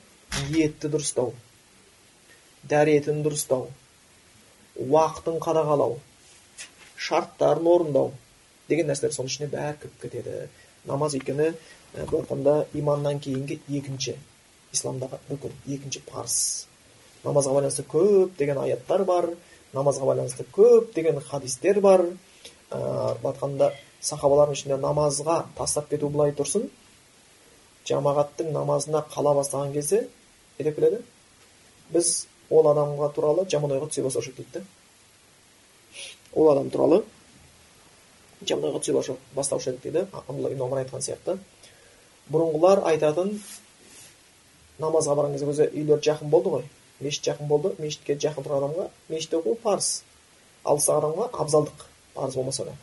ниетті дұрыстау. Дәретін дұрыстау. Уақытын қадағалау. Шарттарын орындау деген нәрселер соның ішіне бәрі кіріп кетеді. Намаз өйткені айтқанда иманнан кейінгі екінші исламдағы рүкін екінші парыз намазға байланысты көптеген аяттар бар намазға байланысты көптеген хадистер бар ыыы айтқанда сахабалардың ішінде намазға тастап кету былай тұрсын жамағаттың намазына қала бастаған кезде не деп келеді біз ол адамға туралы жаман ойға түсе бастаушы дейді ол адам туралы жаман ойға түсе бастаушы едік дейді абдулла ибн омар айтқан сияқты бұрынғылар айтатын намазға барған кезде өзі үйлері жақын болды ғой. Мешіт жақын болды. Мешітке жақын тұрған адамға мешітте оқу парыз. Алыстағы адамға абзалдық парыз болмаса да.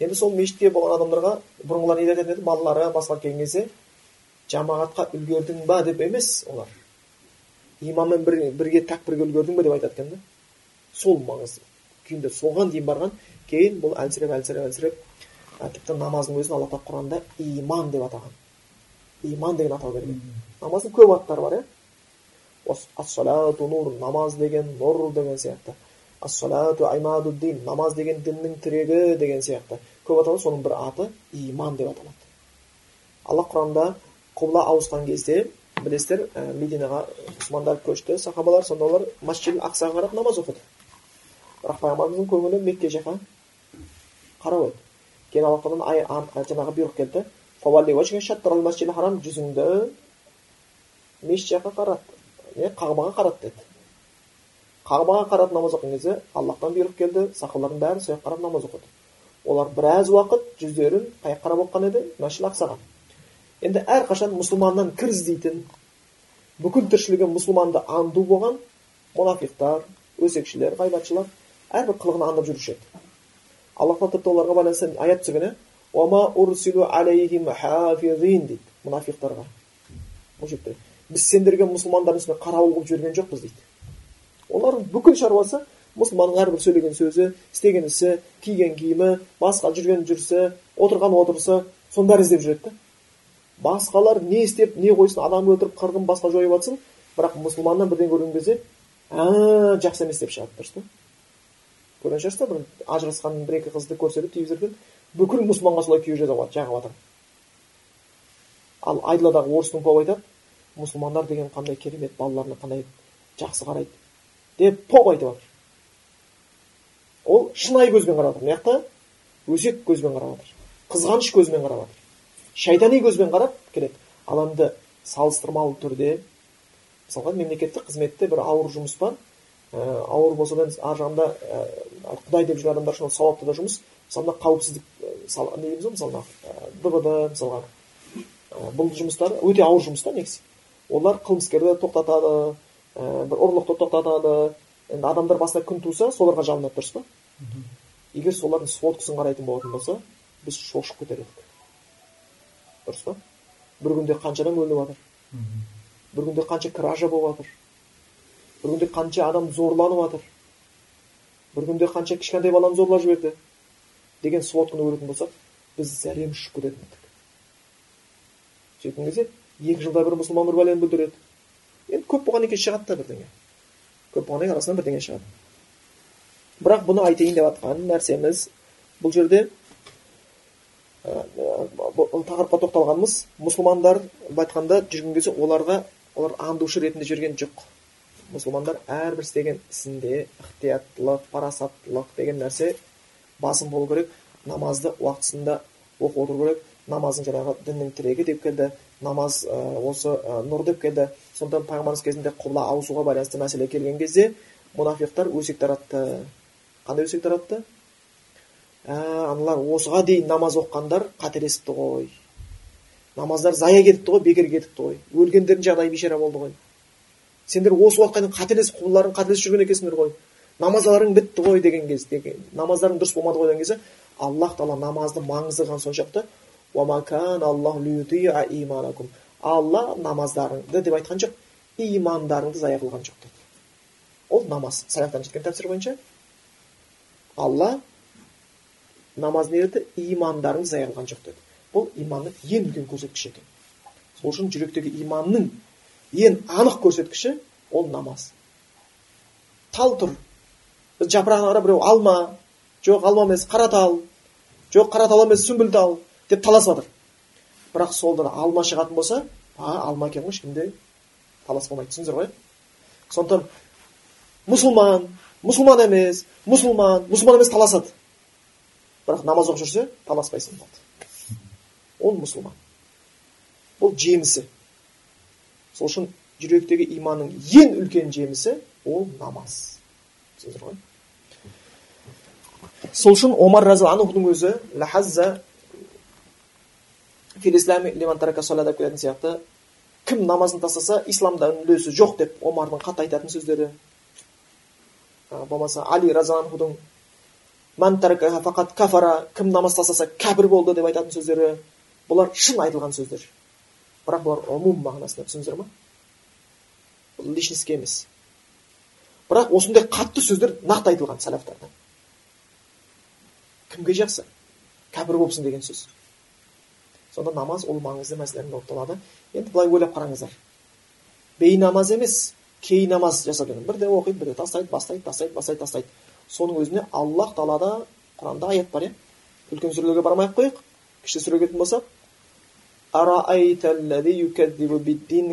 Енді сол мешітте болған адамдарға бұрынғылар не айтатын еді балалары басқа келген кезде жамағатқа үлгердің ба? деп емес олар. Имаммен бір, бірге тәкбірге үлгердің ба деп айтады екен да сол маңызды күйінде соған дейін барған кейін бұл әлсіреп әлсіреп әлсіреп тіпті намаздың өзін алла тағала құранда иман деп атаған. Иман деген атау берген намаздың көп аттары бар иә ассалату нур намаз деген нұр деген сияқты ассалату аймадуддин намаз деген діннің тірегі деген сияқты көп аталады соның бір аты иман деп аталады алла құранда құбла ауысқан кезде білесіздер ә, мединаға мұсылмандар көшті сахабалар сонда олар масжид ақсаға қарап намаз оқыды бірақ пайғамбарымыздың көңілі мекке жаққа қарап еді кейін алла жаңағы бұйрық келді харам жүзіңді мешіт жаққа қарат не қағбаға қарат деді қағбаға қарап намаз оқыған кезде аллахтан бұйрық келді сахабалардың бәрі сол қарап намаз оқыды олар біраз уақыт жүздерін қай қарап оқыған еді мәшіл ақсаға енді әрқашан мұсылманнан кір іздейтін бүкіл тіршілігі мұсылманды аңду болған мұнафиқтар өсекшілер ғайбатшылар әрбір қылығын аңдып жүруші еді алла тағала оларға байланысты аят түсірген дейді бұл жерде біз сендерге мұсылмандардың үстіне қарауыл қылып жіберген жоқпыз дейді олардың бүкіл шаруасы мұсылманның әрбір сөйлеген сөзі істеген ісі киген киімі басқа жүрген жүрісі отырған отырысы соның бәрін іздеп жүреді басқалар не істеп не қойсын адам өлтіріп қырғын басқа жойып жатсын бірақ мұсылманнан бірдеңе көрген кезде ә жақсы емес деп шығады дұрыс па көрген шығарсыздар бір ажырасқан бір екі қызды көрсетіп телевизордан бүкіл мұсылманға солай күйеу жағып жатыр ал айдаладағы орыстың поп айтады мұсылмандар деген қандай керемет балаларына қандай жақсы қарайды деп поп айтып жатыр ол шынайы көзбен қарап жатыр мына жақта өсек көзбен қарап жатыр қызғаныш көзімен қарап жатыр шайтани көзбен қарап келеді. Ал енді салыстырмалы түрде мысалға мемлекеттік қызметте бір ауыр жұмыс бар ә, ауыр болса да ар жағында ә, құдай деп жүрген адамдар үшін ол сауапты да жұмыс мысалы қауіпсіздік не дейміз ғой мысалы дбд мысалға бұл жұмыстар өте ауыр жұмыстар негізі. Олар қылмыскерді тоқтатады ә, бір ұрлықты тоқтатады. Енді адамдар басына күн туса соларға жалынады дұрыс па? Егер солардың сводкасын қарайтын болатын болса біз шошып кетер едік дұрыс па? Бір күнде қанша адам өліп жатыр? Бір күнде қанша кража болып жатыр? Бір күнде қанша адам зорланып жатыр? Бір күнде қанша кішкентай баланы зорлап жіберді? Деген сводканы көретін болсақ біз зәрем ұшып кететін едік сөйткен кезде екі жылда бір мұсылман бір бәлені бүлдіреді. Енді көп болғаннан кейін шығады да бірдеңе. Көп болғаннан кейін арасынан бірдеңе шығады. Бірақ бұны айтайын деп жатқан нәрсеміз бұл жерде тақырыпқа тоқталғанымыз мұсылмандар былай айтқанда жүрген кезде оларға олар аңдушы ретінде жүрген жоқ. Мұсылмандар әрбір істеген ісінде ықтияттылық парасаттылық деген нәрсе басым болу керек намазды уақытысында оқып отыру керек намаздың жаңағы діннің тірегі деп келді намаз осы нұр деп келді. Сондықтан пайғамбарымыз кезінде құбла ауысуға байланысты мәселе келген кезде мұнафиқтар өсек таратты. Қандай өсек таратты? Ә аналар осыға дейін намаз оқығандар қателесіпті ғой. Намаздар зая кетіпті ғой бекер кетіпті ғой. Өлгендердің жағдайы бейшара болды ғой. Сендер осы уақытқа дейін қателесіп құбыларың қателесіп жүрген екенсіңдер ғой. Намазаларың бітті ғой деген кезде намаздарың дұрыс болмады ғой деген кезде аллах тағала намазды маңыздылығын соншалықты алла намаздарыңды деп айтқан жоқ имандарыңды зая қылған жоқ деді. Ол намаз салафтан жеткен тәпсір бойынша алла намаз не деді? Имандарыңды зая қылған жоқ деді. Бұл иманның ең үлкен көрсеткіші екен. Сол үшін жүректегі иманның ең анық көрсеткіші ол намаз. Тал тұр. Біз жапырағына қарап біреу алма жоқ алма емес қара тал жоқ қара тал емес сүмбіл тал деп таласып жатыр. Бірақ солдан алма шығатын болса а алма екен ғой ешкімде талас болмайды түсіндіңіздер ғой? Сондықтан мұсылман мұсылман емес мұсылман мұсылман емес таласады. Бірақ намаз оқып жүрсе таласпайсың болды. Ол мұсылман. Бұл жемісі. Сол үшін жүректегі иманның ең үлкен жемісі ол намаз. Түсіндіңіздер ғой? Сол үшін омар разиаллаху өзі деп келетін сияқты. Кім намазын тастаса исламда үлесі жоқ деп омардың қатты айтатын сөздері. Болмаса али разиаллахудың кафара кім намаз тастаса кәпір болды деп айтатын сөздері. Бұлар шын айтылған сөздер. Бірақ бұлар ұмум мағынасында түсіндіңіздер ма бұл личностьке емес. Бірақ осындай қатты сөздер нақты айтылған сәлафтардан кімге жақсы? Кәпір болыпсың деген сөз. Сонда намаз ол маңызды болып табылады енді былай ойлап қараңыздар. Бейнамаз емес кей намаз жасап жатыр. Бірде оқиды бірде тастайды бастайды тастайды бастайды тастайды. Соның өзіне аллах тағалада құранда аят бар иә? Үлкен сүрелерге бармай ақ қояйық. Кіші сүреге келетін болсақ.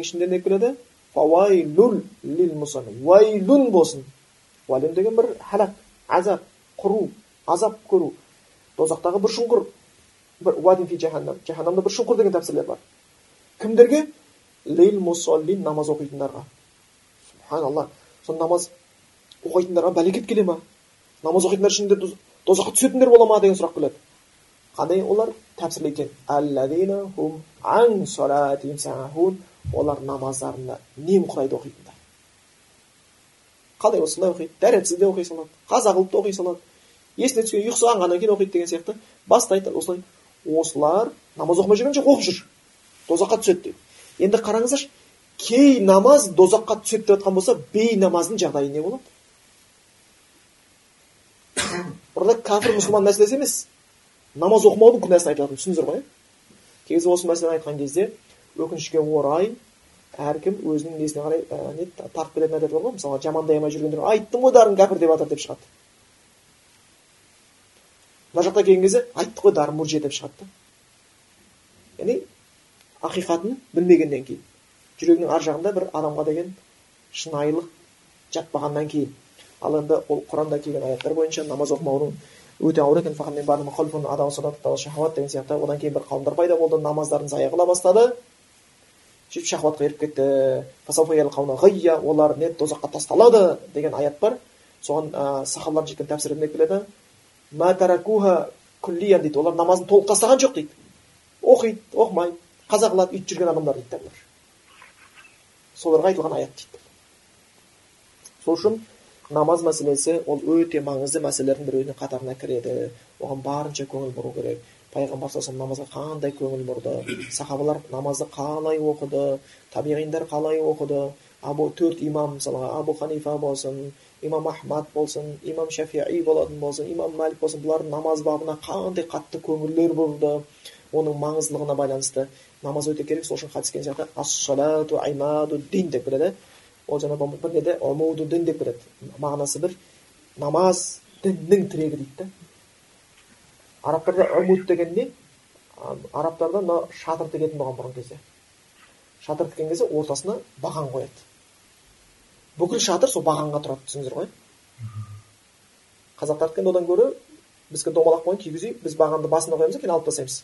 Ішінде не келеді уайлун болсын. Уайлун деген бір хәлак азап құру азап көру. Тозақтағы бір шұңқыр бір жаһаннамда бір шұңқыр деген тәпсірлер бар. Кімдерге? Лил мусаллин намаз оқитындарға. Субханалла. Сол намаз оқитындарға бәлекет келе ма? Намаз оқитындар ішінде тозаққа түсетіндер бола ма деген сұрақ келеді. Қандай олар? Тәпсірлейді олар намаздарында немқұрайды оқитындар. Қалай солай оқиды? Дәретсіз де оқи салады. Қаза қылып та оқи салады. Есіне түскен ұйқысы қанғаннан кейін оқиды деген сияқты бастайды осылай. Осылар намаз оқымай жүрген жоқ оқып жүр. Тозаққа түседі дейді енді қараңыздаршы кей намаз дозаққа түседі деп жатқан болса бейнамаздың жағдайы не болады? Burada кәпір мұсылман мәселесі емес. Намаз оқымаудың күнәсін айтып жатырмын түсіндіңіздер ғой кей кезде осы мәселені айтқан кезде өкінішке орай әркім өзінің несіне қарай ә, не тартып келетін әдеті бар ғой мысалға жамандай алмай жүргендер айттым ғой дарын кәпір деп жатыр деп шығады. Мына жақта келген кезде айттық қой дарын муржия деп шығады да. Яғни ақиқатын білмегеннен кейін жүрегінің ар жағында бір адамға деген шынайылық жатпағаннан кейін. Ал енді ол құранда келген аяттар бойынша намаз оқымаудың өте ауыр екен. Деген сияқты. Одан кейін бір қауымдар пайда болды. Намаздарын зая қыла бастады. Сөйтіп шахуатқа еріп кетті. Олар не тозаққа тасталады деген аят бар. Соған ә, жеткен тәпсірінде келеді. Дейді олар намазын толық тастаған жоқ дейді. Оқиды оқымайды қаза қылады үйтіп жүрген адамдар дейді соларға айтылған аят дейді. Сол үшін намаз мәселесі ол өте маңызды мәселелердің біреуінің қатарына кіреді. Оған барынша көңіл бұру керек. Пайғамбар саллаллаху намазға қандай көңіл бұрды? Сахабалар намазды қалай оқыды? Табиғиндар қалай оқыды? Абу төрт имам мысалға абу ханифа болсын имам ахмад болсын имам шафии болатын болсын имам мәлик болсын бұлардың намаз бабына қандай қатты көңілдер бұрды оның маңыздылығына байланысты. Намаз өте керек сол үшін хадис келген сияқты ассалату аймаду дин деп келеді ол жаңағы бір неде деп келеді мағынасы бір намаз діннің тірегі дейді да. Арабтарда омуд деген не? Арабтарда мына шатыр тігетін болған бұрынғы кезде. Шатыр тіккен кезде ортасына баған қояды. Бүкіл шатыр сол бағанға тұрады түсіндіңіздер ғой? Қазақтардікі одан гөрі біздікі домалақ бойын кигіз үй біз бағанды басында қоямыз кейін алып тастаймыз.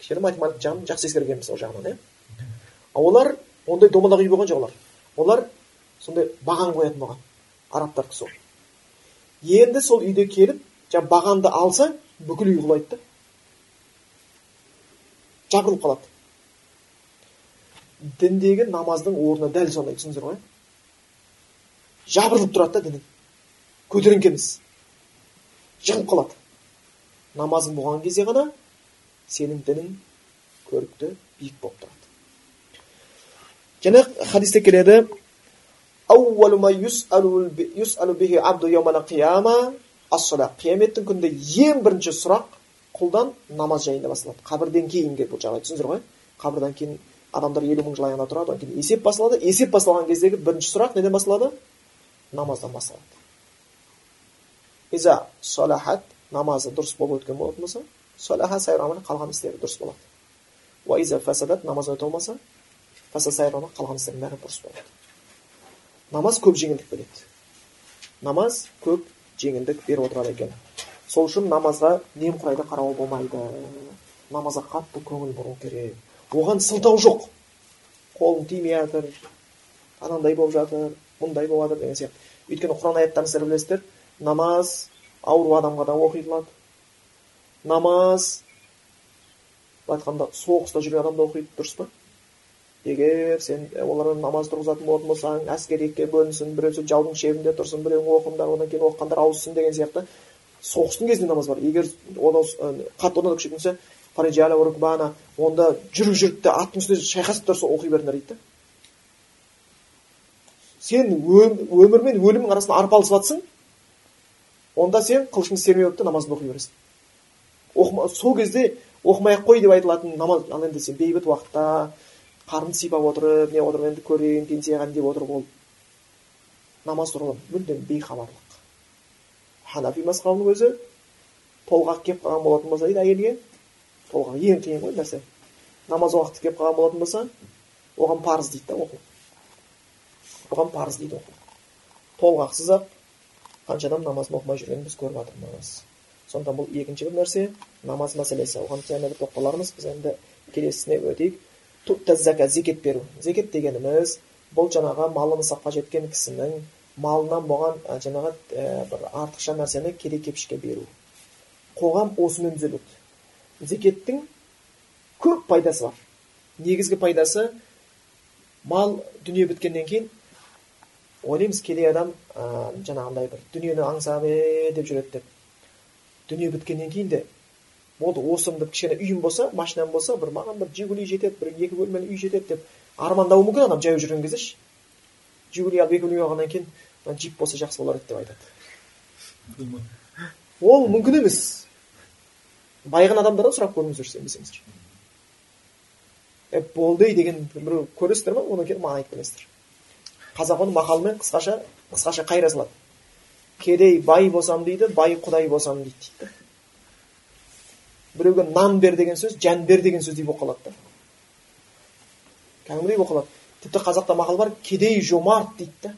Кішкене математика жағын жақсы ескергенбіз ол жағынан иә. А олар ондай домалақ үй болған жоқ олар. Олар сондай баған қоятын болған арабтардікі сол енді сол үйде келіп жаңағы бағанды алса бүкіл үй құлайды да. Жабылып қалады. Діндегі намаздың орны дәл сондай түсіндіңіздер ғой? Жабырылып тұрады да дінің көтеріңкі емес жығылып қалады. Намазың болған кезде ғана сенің дінің көрікті биік болып тұрады. Және хадисте келеді. Қияметтің күнінде ең бірінші сұрақ құлдан намаз жайында басталады қабірден кейінгі бұл жағдай. Түсіндіңіздер ғой? Қабірден кейін адамдар елу мың жыл аяғында тұрады одан кейін есеп басталады есеп басталған кездегі бірінші сұрақ неден басталады намаздан басталады иза салахат намазы дұрыс болып өткен болатын болса салаха сайыр қалған істері дұрыс болады уаиза фасадат намаз өте болмаса фаса сайыр қалған істердің бәрі дұрыс болады намаз көп жеңілдік береді. Намаз көп жеңілдік беріп отырады екен. Сол үшін намазға немқұрайды қарауға болмайды. Намазға қатты көңіл бұру керек. Оған сылтау жоқ. Қолың тимей жатыр анандай болып жатыр. Мұндай болып жатыр деген сияқты. Өйткені құран аяттарын сіздер білесіздер. Намаз ауру адамға да оқитылады. Намаз былай айтқанда соғыста жүрген адам да оқиды дұрыс па? Егер сен олармен намаз тұрғызатын болатын болсаң әскерекке бөлінсін біреусі жаудың шебінде тұрсын біреуің оқыңдар одан кейін оқығандар ауыссын деген сияқты. Соғыстың кезінде намаз бар. Егер одан қатты одан да күшейтілсе онда жүріп жүріп те аттың үстінде шайқасып тұрса оқи беріңдер дейді да сен өмір мен өлімнің арасында арпалысып жатсың онда сен қылышыңды сермеп алып та намазыңды оқи бересің. Сол кезде оқымай ақ қой деп айтылатын намаз ал енді сен бейбіт уақытта қарнын сипап отырып не отырып енді көрейін пенсияға деп отырып ол. Намаз туралы мүлдем бейхабарлық. Ханафи мазхабының өзі толғақ келіп қалған болатын болса дейді әйелге. Толғақ ең қиын ғой нәрсе. Намаз уақыты келіп қалған болатын болса оған парыз дейді да оқу. Оған парыз дейді толғақсыз ақ қанша адам намазын оқымай жүргенін біз көріп жатырмыз. Сондықтан бұл екінші бір нәрсе намаз мәселесі. Оған және бір тоқталармыз. Біз енді келесісіне өтейік. Зекет беру. Зекет дегеніміз бұл жаңағы малы нысапқа жеткен кісінің малынан болған жаңағы ә, бір артықша нәрсені керек кепшікке беру. Қоғам осымен түзеледі зекеттің көп пайдасы бар. Негізгі пайдасы мал дүние біткеннен кейін ойлаймыз кедей адам ә, жаңағындай бір дүниені аңсап е деп жүреді деп дүние біткеннен кейін де болды осы бір кішкене үйім болса машинам болса бір маған бір жигули жетеді бір екі бөлмелі үй жетеді деп армандауы мүмкін адам жаяу жүрген кезде ше жигули алып екі бөлме алғаннан кейін джип болса жақсы болар еді деп айтады ол мүмкін емес байыған адамдардан сұрап көріңіздер сенбесеңіздер болды деген біреу көресіздер ма одан кейін маған айтып келесіздер қазақ оны мақалмен қысқаша қысқаша қайыра салады кедей бай болсам дейді бай құдай болсам дейді дейді біреуге нан бер деген сөз жан бер деген сөздей болып қалады да. Кәдімгідей болып қалады. Тіпті қазақта мақал бар кедей жомарт дейді да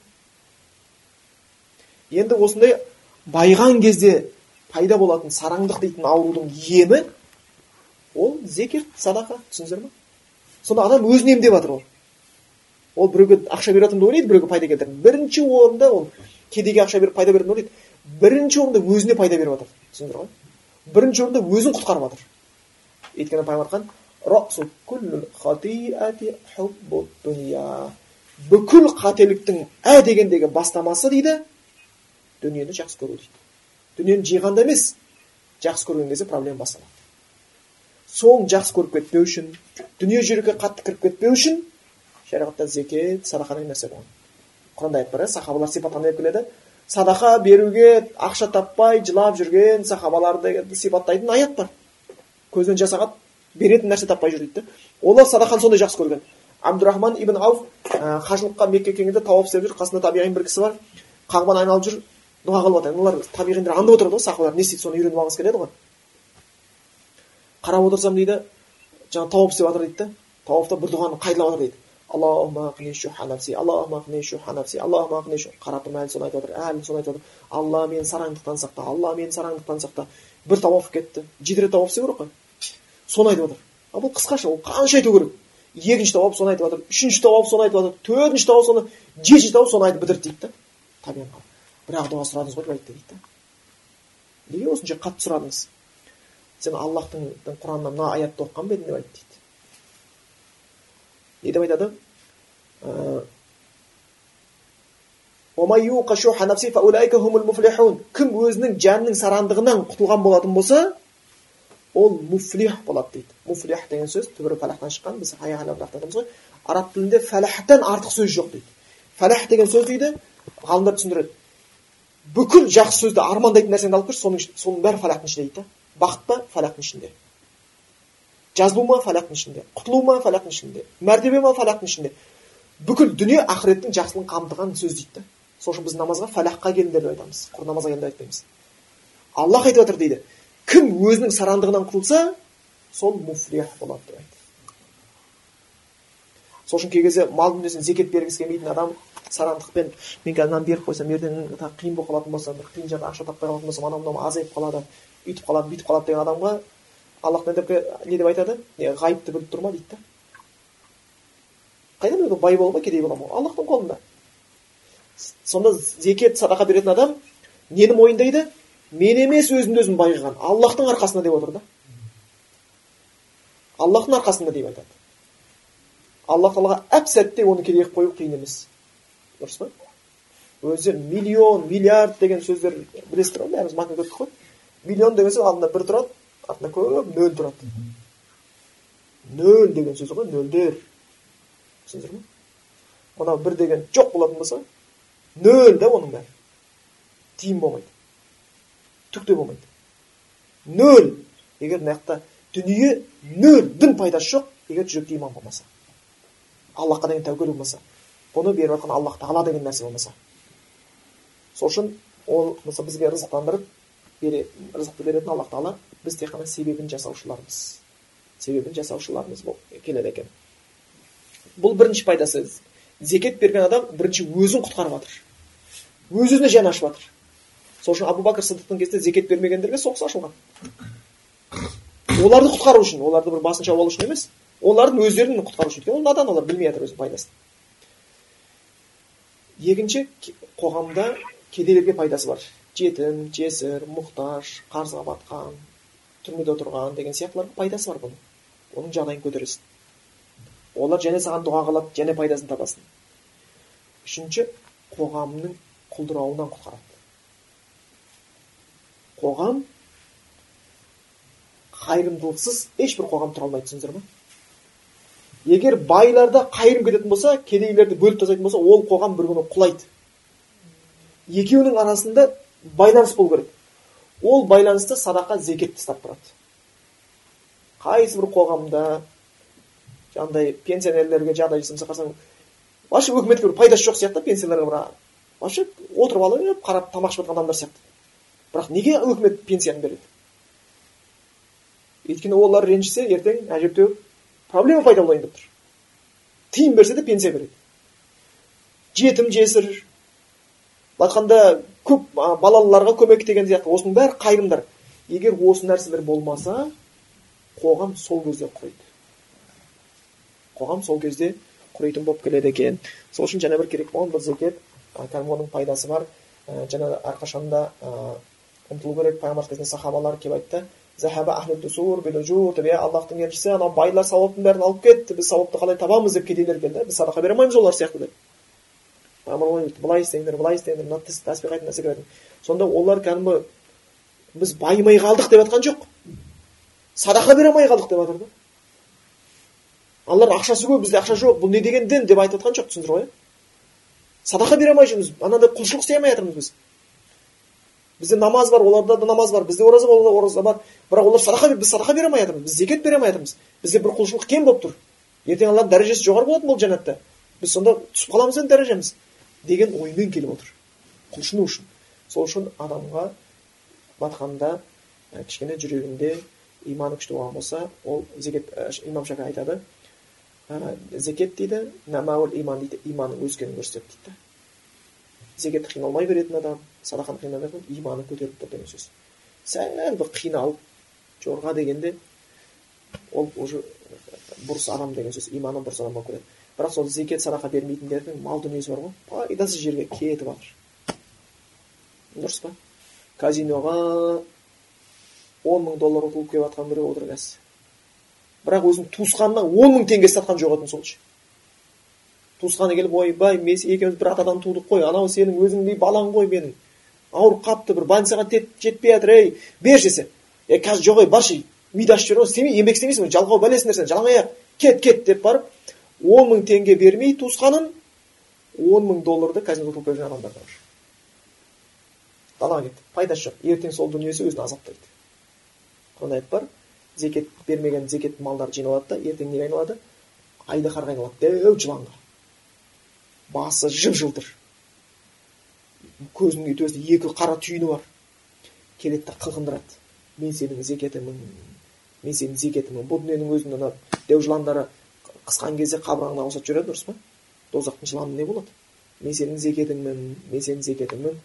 енді осындай байған кезде пайда болатын сараңдық дейтін аурудың емі ол зекет садақа түсіндіңіздер ма сонда адам өзін емдеп жатыр ол. Ол біреуге ақша беріп жатырмын деп ойлайды біреуге пайда келтіремін бірінші орында ол кедейге ақша беріп пайда беремін деп ойлайды. Бірінші орында өзіне пайда беріп жатыр. Түсіндіңдер ғой? Бірінші орында өзін құтқарып жатыр. Өйткені пайғамбар бүкіл қателіктің ә дегендегі бастамасы дейді дүниені жақсы көру дейді. Дүниені жиғанда емес жақсы көрген кезде проблема басталады соны жақсы көріп кетпеу үшін дүние жүрекке қатты кіріп кетпеу үшін шариғатта зекет садақа деген нәрсе болған құранда аят бар иә сахабалар сипаттанып келеді садақа беруге ақша таппай жылап жүрген сахабаларды сипаттайтын аят бар көзбен жасаған беретін нәрсе таппай жүр дейді олар садақаны сондай жақсы көрген абдурахман ибн ауф қажылыққа мекке келгенде тауап істеп жүр қасында табиғин бір кісі бар қағбаны айналып жүр дұға қылып жатыр олар табиғиндар аңдып отырады ғой сахабалар не істейді соны үйреніп алғысы келеді ғой қарап отырсам дейді жаңағы тауап істеп жатыр дейді да тауафта бір дұғаны қайталап жатыр дейді қарап тұрмын әлі соны айтып жатыр әлі соны айтып жатыр алла мені сараңдықтан сақта алла мені сараңдықтан сақта бір тауаф кетті жеті рет тауаф істеу керек қой соны айтып жатыр а бұл қысқаша ол қанша айту керек екінші тауап соны айтып жатыр үшінші тауап соны айтып жатыр төртінші тауап соны жетінші тауап соны айтып бітірді дейді да бір ақ дұға сұрадыңыз ғой деп айтты дейді да неге осынша қатты сұрадыңыз сен аллахтың құранынан мына аятты оқыған ба едің деп айтты дейді деп айтады кім өзінің жанының сарандығынан құтылған болатын болса ол муфлих болады дейді муфлих деген сөз түбірі фалахтан шыққан біз айтамыз ғой араб тілінде фалахтан артық сөз жоқ дейді фалах деген сөз дейді ғалымдар түсіндіреді бүкіл жақсы сөзді армандайтын нәрсеңді алып келші соның соның бәрі фалахтың ішінде дейді да бақыт па фалахтың ішінде жазылу ма фалахтың ішінде құтылу ма фалахтың ішінде мәртебе ма фалахтың ішінде бүкіл дүние ақыреттің жақсылығын қамтыған сөз дейді да сол үшін біз намазға фалахқа келіңдер деп айтамыз құр намазға келіңдер айтпаймыз аллах айтып жатыр дейді кім өзінің сарандығынан құтылса сол муфлих болады деп айтты сол үшін кей кезде мал дүниесін зекет бергісі келмейтін адам сарандықпен мен қазір мынаны беріп қойсам ертең қиын болып қалатын болса бір қиын жерде ақша таппай қалатын болсам анау мынау азайып қалады үйтіп қалады бүйтіп қалады деген адамға аллах деп не деп айтады ғайыпты біліп тұр ма дейді да қайдан біледі бай бола ма кедей бола ма аллахтың қолында сонда зекет садақа беретін адам нені мойындайды мен емес өзімді өзім байыған аллахтың арқасында деп отыр да аллахтың арқасында деп айтады алла тағалаға әп сәтте оны кедей қылып қою қиын емес дұрыс па өзі миллион миллиард деген сөздер білесіздер ғой бәріміз мақұл көрдік қой миллион деген сөз алдында бір тұрады артында көп нөл тұрады нөл деген сөз ғой нөлдер түсіндіңіздер ма мынау бір деген жоқ болатын болса нөл да оның бәрі тиын болмайды түк те болмайды нөл егер мына жақта дүние нөл дым пайдасы жоқ егер жүректе иман болмаса аллахқа деген тәуекел болмаса бұны беріп жатқан аллах тағала деген нәрсе болмаса сол үшін ол мысалы бізге рызықтандырып бере рызықты беретін аллах тағала біз тек қана себебін жасаушылармыз себебін жасаушылармыз болып келеді екен. Бұл бірінші пайдасы. Зекет берген адам бірінші өзін құтқарып жатыр өз өзіне жан ашып жатыр сол үшін абу бәкір сыдықтың кезінде зекет бермегендерге соғыс ашылған. Оларды құтқару үшін оларды бір басын шауып алу үшін емес олардың өздерін құтқару үшін. Өйткені ол надан олар білмей жатыр өзінің пайдасын. Екінші қоғамда кедейлерге пайдасы бар. Жетім жесір мұқтаж қарызға батқан түрмеде отырған деген сияқтыларға пайдасы бар бұның. Оның жағдайын көтересің. Олар және саған дұға қылады және пайдасын табасың. Үшінші қоғамның құлдырауынан құтқарады. Қоғам қайырымдылықсыз ешбір қоғам тұра алмайды түсіндіңіздер ма егер байларда қайырым кететін болса кедейлерді бөліп тастайтын болса ол қоғам бір күні құлайды. Екеуінің арасында байланыс болу керек. Ол байланысты садақа зекет ұстап тұрады. Қайсы бір қоғамда жаңағыдай пенсионерлерге жағдай жасамаса қарасаң вообще өкіметке бір пайдасы жоқ сияқты пенсияларға бір вообще отырып алып қарап тамақ ішіп жатқан адамдар сияқты. Бірақ неге үкімет пенсияны береді? Өйткені олар ренжісе ертең әжептәуір проблема пайда болайын деп тұр. Тиын берсе де пенсия береді. Жетім жесір айтқанда көп балалыларға көмек деген сияқты. Осының бәрі қайырымдар. Егер осы нәрселер болмаса қоғам сол кезде құриды қоғам сол кезде құритын болып келеді екен. Сол үшін жаңа бір керек болған бір зекет кәдімгі оның пайдасы бар. Жаңа әрқашан да ұмтылу керек пайғамбар кезінде сахабалар келіп айтты. Аллахтың елшісі анау байлар сауаптың бәрін алып кетті біз сауапты қалай табамыз? деп кедейлер келді. Біз садақа бере алмаймыз олар сияқты деп. Былай істеңдер былай істеңдер мына тәсбих айтыңдар зікір айтыңдар сонда олар кәдімгі біз байымай қалдық деп жатқан жоқ. Садақа бере алмай қалдық деп жатыр да аналардың ақшасы көп бізде ақша жоқ бұл не деген дін деп айтып жатқан жоқ түсіндіңіздер ғой садақа бере алмай жүрміз анандай құлшылық істей алмай жатырмыз біз. Бізде намаз бар оларда да намаз бар бізде ораза бар ораза бар. Бірақ олар садақа біз садақа бере алмай жатырмыз біз зекет бере алмай жатырмыз. Бізде бір құлшылық кем болып тұр. Ертең алланың дәрежесі жоғары болатын бұл жәннатта. Біз сонда түсіп қаламыз енді дәрежеміз. Деген оймен келіп отыр. Құлшыну үшін. Сол үшін адамға батқанда кішкене жүрегінде иманы күшті болған болса ол зекет имам шафи айтады ә, зекет дейді намаул иман дейді иманның өскенін көрсетеді дейді зекетті қиналмай беретін адам садақаны қиналмай беретін иманы көтеріліп тұр деген сөз. Сәл бір қиналып жорға дегенде ол уже бұрыс адам деген сөз иманы бұрыс адам болып бірақ сол зекет садақа бермейтіндердің мал дүниесі бар ғой. Пайдасыз жерге кетіп жатыр дұрыс па? Казиноға он мың доллар ұтылып келіп жатқан біреу отыр қазір. Бірақ өзінің туысқанына он мың теңге сатқан жоқ етін сол туысқаны келіп ойбай мен екеуміз бір атадан тудық қой анау сенің өзіңдей балаң ғой менің. Ауырып қалыпты бір больницаға жетпей жатыр ей берші десе е қазір жоқ ей баршы миды ашып жүр ғой істемей еңбек істемейсің жалқау бәлесіңдер сен жалаң аяқ кет кет деп барып он мың теңге бермей туысқанын он мың долларды казинода ұтылып келген адамдар бар далаға кетті. Пайдасы жоқ. Ертең сол дүниесі өзін азаптайды құран аят бар. Зекет бермеген зекет малдары жиналады да ертең неге айналады? Айдаһарға айналады. Дәу жыланға. Басы жып жылтыр көзінің төсінде екі қара түйіні бар. Келеді да қылқындырады мен сенің зекетіңмін мен сенің зекетіңмін бұл дүниенің өзінің ана дәу жыландары қысқан кезде қабырғаңа ұқсатып жүреді дұрыс па тозақтың жыланы не болады? Мен сенің зекетіңмін мен сенің зекетіңмін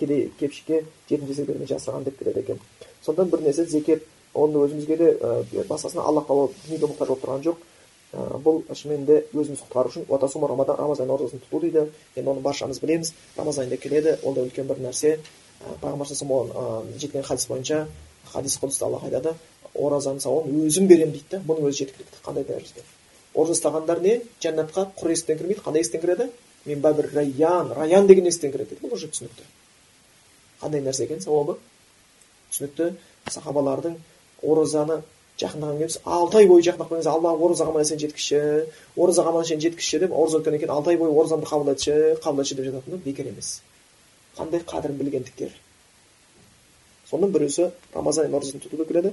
кедей кепшікке жетім жесірлермен жасырған деп келеді екен. Сондықтан бір нәрсе зекет оны өзімізге де басқасына алла тағала дүниеге мұқтаж болып тұрған жоқ. Бұл шынымен де өзімізді құтқару үшін рамазан рамазан оразасын тұту дейді. Енді оны баршамыз білеміз. Рамазан айында келеді. Ол да үлкен бір нәрсе пайғамбар оған жеткен хадис бойынша хадис құдыста алла айтады оразаның сауабын өзім беремін дейді да бұның өзі жеткілікті. Қандай дәрежеде ораза ұстағандар не? Жәннатқа құр есіктен кірмейді қандай есіктен кіреді? Мен бәбір райян раян деген есіктен кіреді дейді бұл уже түсінікті. Қандай нәрсе екен сауабы? Түсінікті сахабалардың оразаны жақындаған кезде алты ай бойы жақындап қалған кезде алла оразаға аман есен жеткізші оразаға аман есен жеткізші деп ораза өткеннен кейін алты ай бойы оразамды қабыл етші деп жататыны бекер емес. Қандай қадірін білгендіктері соның біреусі рамазан оразасын тұтуды келеді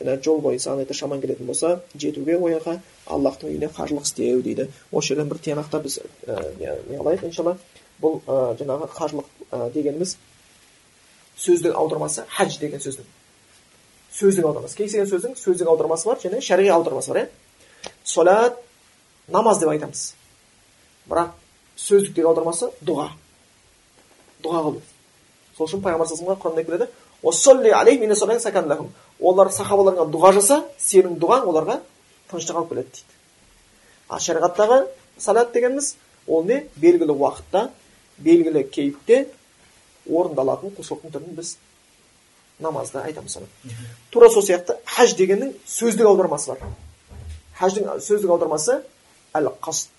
жаңағы жол бойы саған егер шаман келетін болса жетуге о жаққа аллахтың үйіне қажылық істеу дейді осы жерден бір тиянақта біз не қылайық иншалла бұл жаңағы қажылық дегеніміз сөздің аудармасы хадж деген сөздің сөздің аудармасы кез келген сөздің сөздік аудармасы бар және шариғи аудармасы бар иә солят намаз деп айтамыз бірақ сөздіктегі аудармасы дұға дұға қылу сол үшін пайғамбар саллаллаху құранда келеді. Олар сахабаларыңа дұға жаса сенің дұғаң оларға тыныштық алып келеді дейді. Ал шариғаттағы салат дегеніміз ол не? Белгілі уақытта белгілі кейіпте орындалатын құлшылықтың түрін біз намазда айтамыз соны. Тура сол сияқты хаж дегеннің сөздік аудармасы бар. Хаждың сөздік аудармасы әл қаст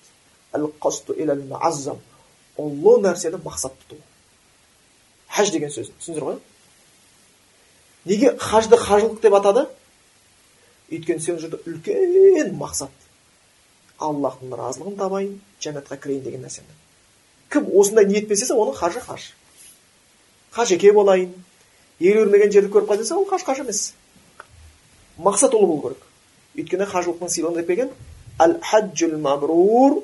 әл қасту ұлы нәрсені мақсат тұту. Хаж деген сөз түсіндіңіздер ғой? Неге хажды хажылық деп атады? Өйткені сен жерде үлкен мақсат. Аллахтың разылығын табайын жәннатқа кірейін деген нәрсені. Кім осындай ниетпен істесе оның хажы хаж қажеке болайын ел өрмеген жерді көріп қайтса ол қаж қаж емес. Мақсат ұлы болу керек. Өйткені қажылықтың сыйлығын деп келген әл хаджул мабрур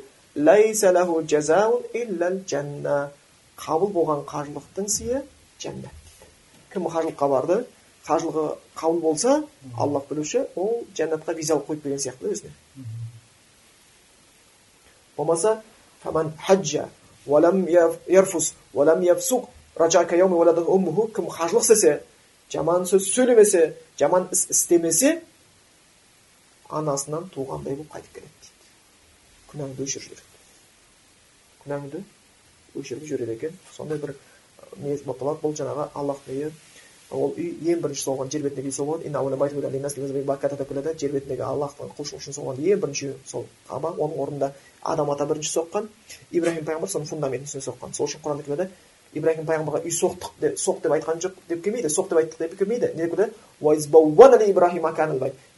қабыл болған қажылықтың сыйы жәннат кім қажылыққа барды? Қажылығы қабыл болса аллах білуші ол жәннатқа виза алып қойып берген сияқты өзіне. Болмаса кім қажылық істесе жаман сөз сөйлемесе жаман іс істемесе анасынан туғандай болып қайтып келеді дейді. Күнәңді өшіріп жібереді күнәңді өшіріп жібереді екен сондай бір ниет болып қалады бұл жаңағы аллахтың үйі ол үй ең бірінші соғылған жер бетіндегі үй сол болады келеді жер бетіндегі аллахтың құлшылық үшін соғылған ең бірінші сол қаба оның орнында адам ата бірінші соққан ибраһим пайғамбар соның фундаментін үстіне соққан сол үшін құранда келеді ибраһим пайғамбарға үй соқтық деп соқ деп айтқан жоқ деп келмейді соқ деп айттық деп келмейді не деп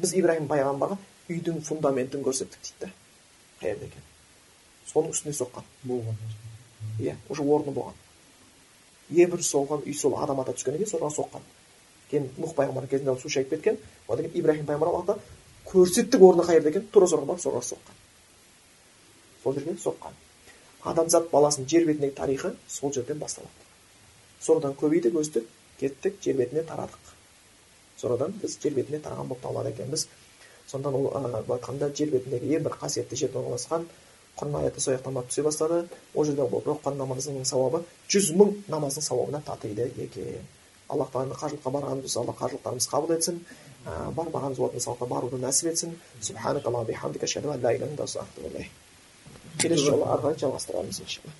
біз ибраһим пайғамбарға үйдің фундаментін көрсеттік дейді да қай жерде екен соның үстіне соққан болған иә уже орны болған. Бірінші соғылған үй сол адам ата түскеннен кейін соған соққан. Кейін нұх пайғамбардың кезінде су шайып кеткен. Одан кейін ибраһим пайғамбар көрсеттік орны қай жерде екен тура соған барып соған соққан. Сол жерге соққан. Адамзат баласының жер бетіндегі тарихы сол жерден басталады. Содан көбейдік өстік кеттік жер бетіне тарадық. Содан біз жер бетіне тараған болып табылады екенбіз. Сондықтан ол былай айтқанда жер бетіндегі ең бір қасиетті жерде орналасқан құран аяты сол жақтан барып түсе бастады ол жерде бір оқыған намазыңның сауабы жүз мың намаздың сауабына татиды екен аллах тағала қажылыққа барғанымыз алла қажылықтарымызды қабыл етсін бармағанымыз болатын болса баруды нәсіп етсін келесі жолы ары қарай жалғастырамыз иншалла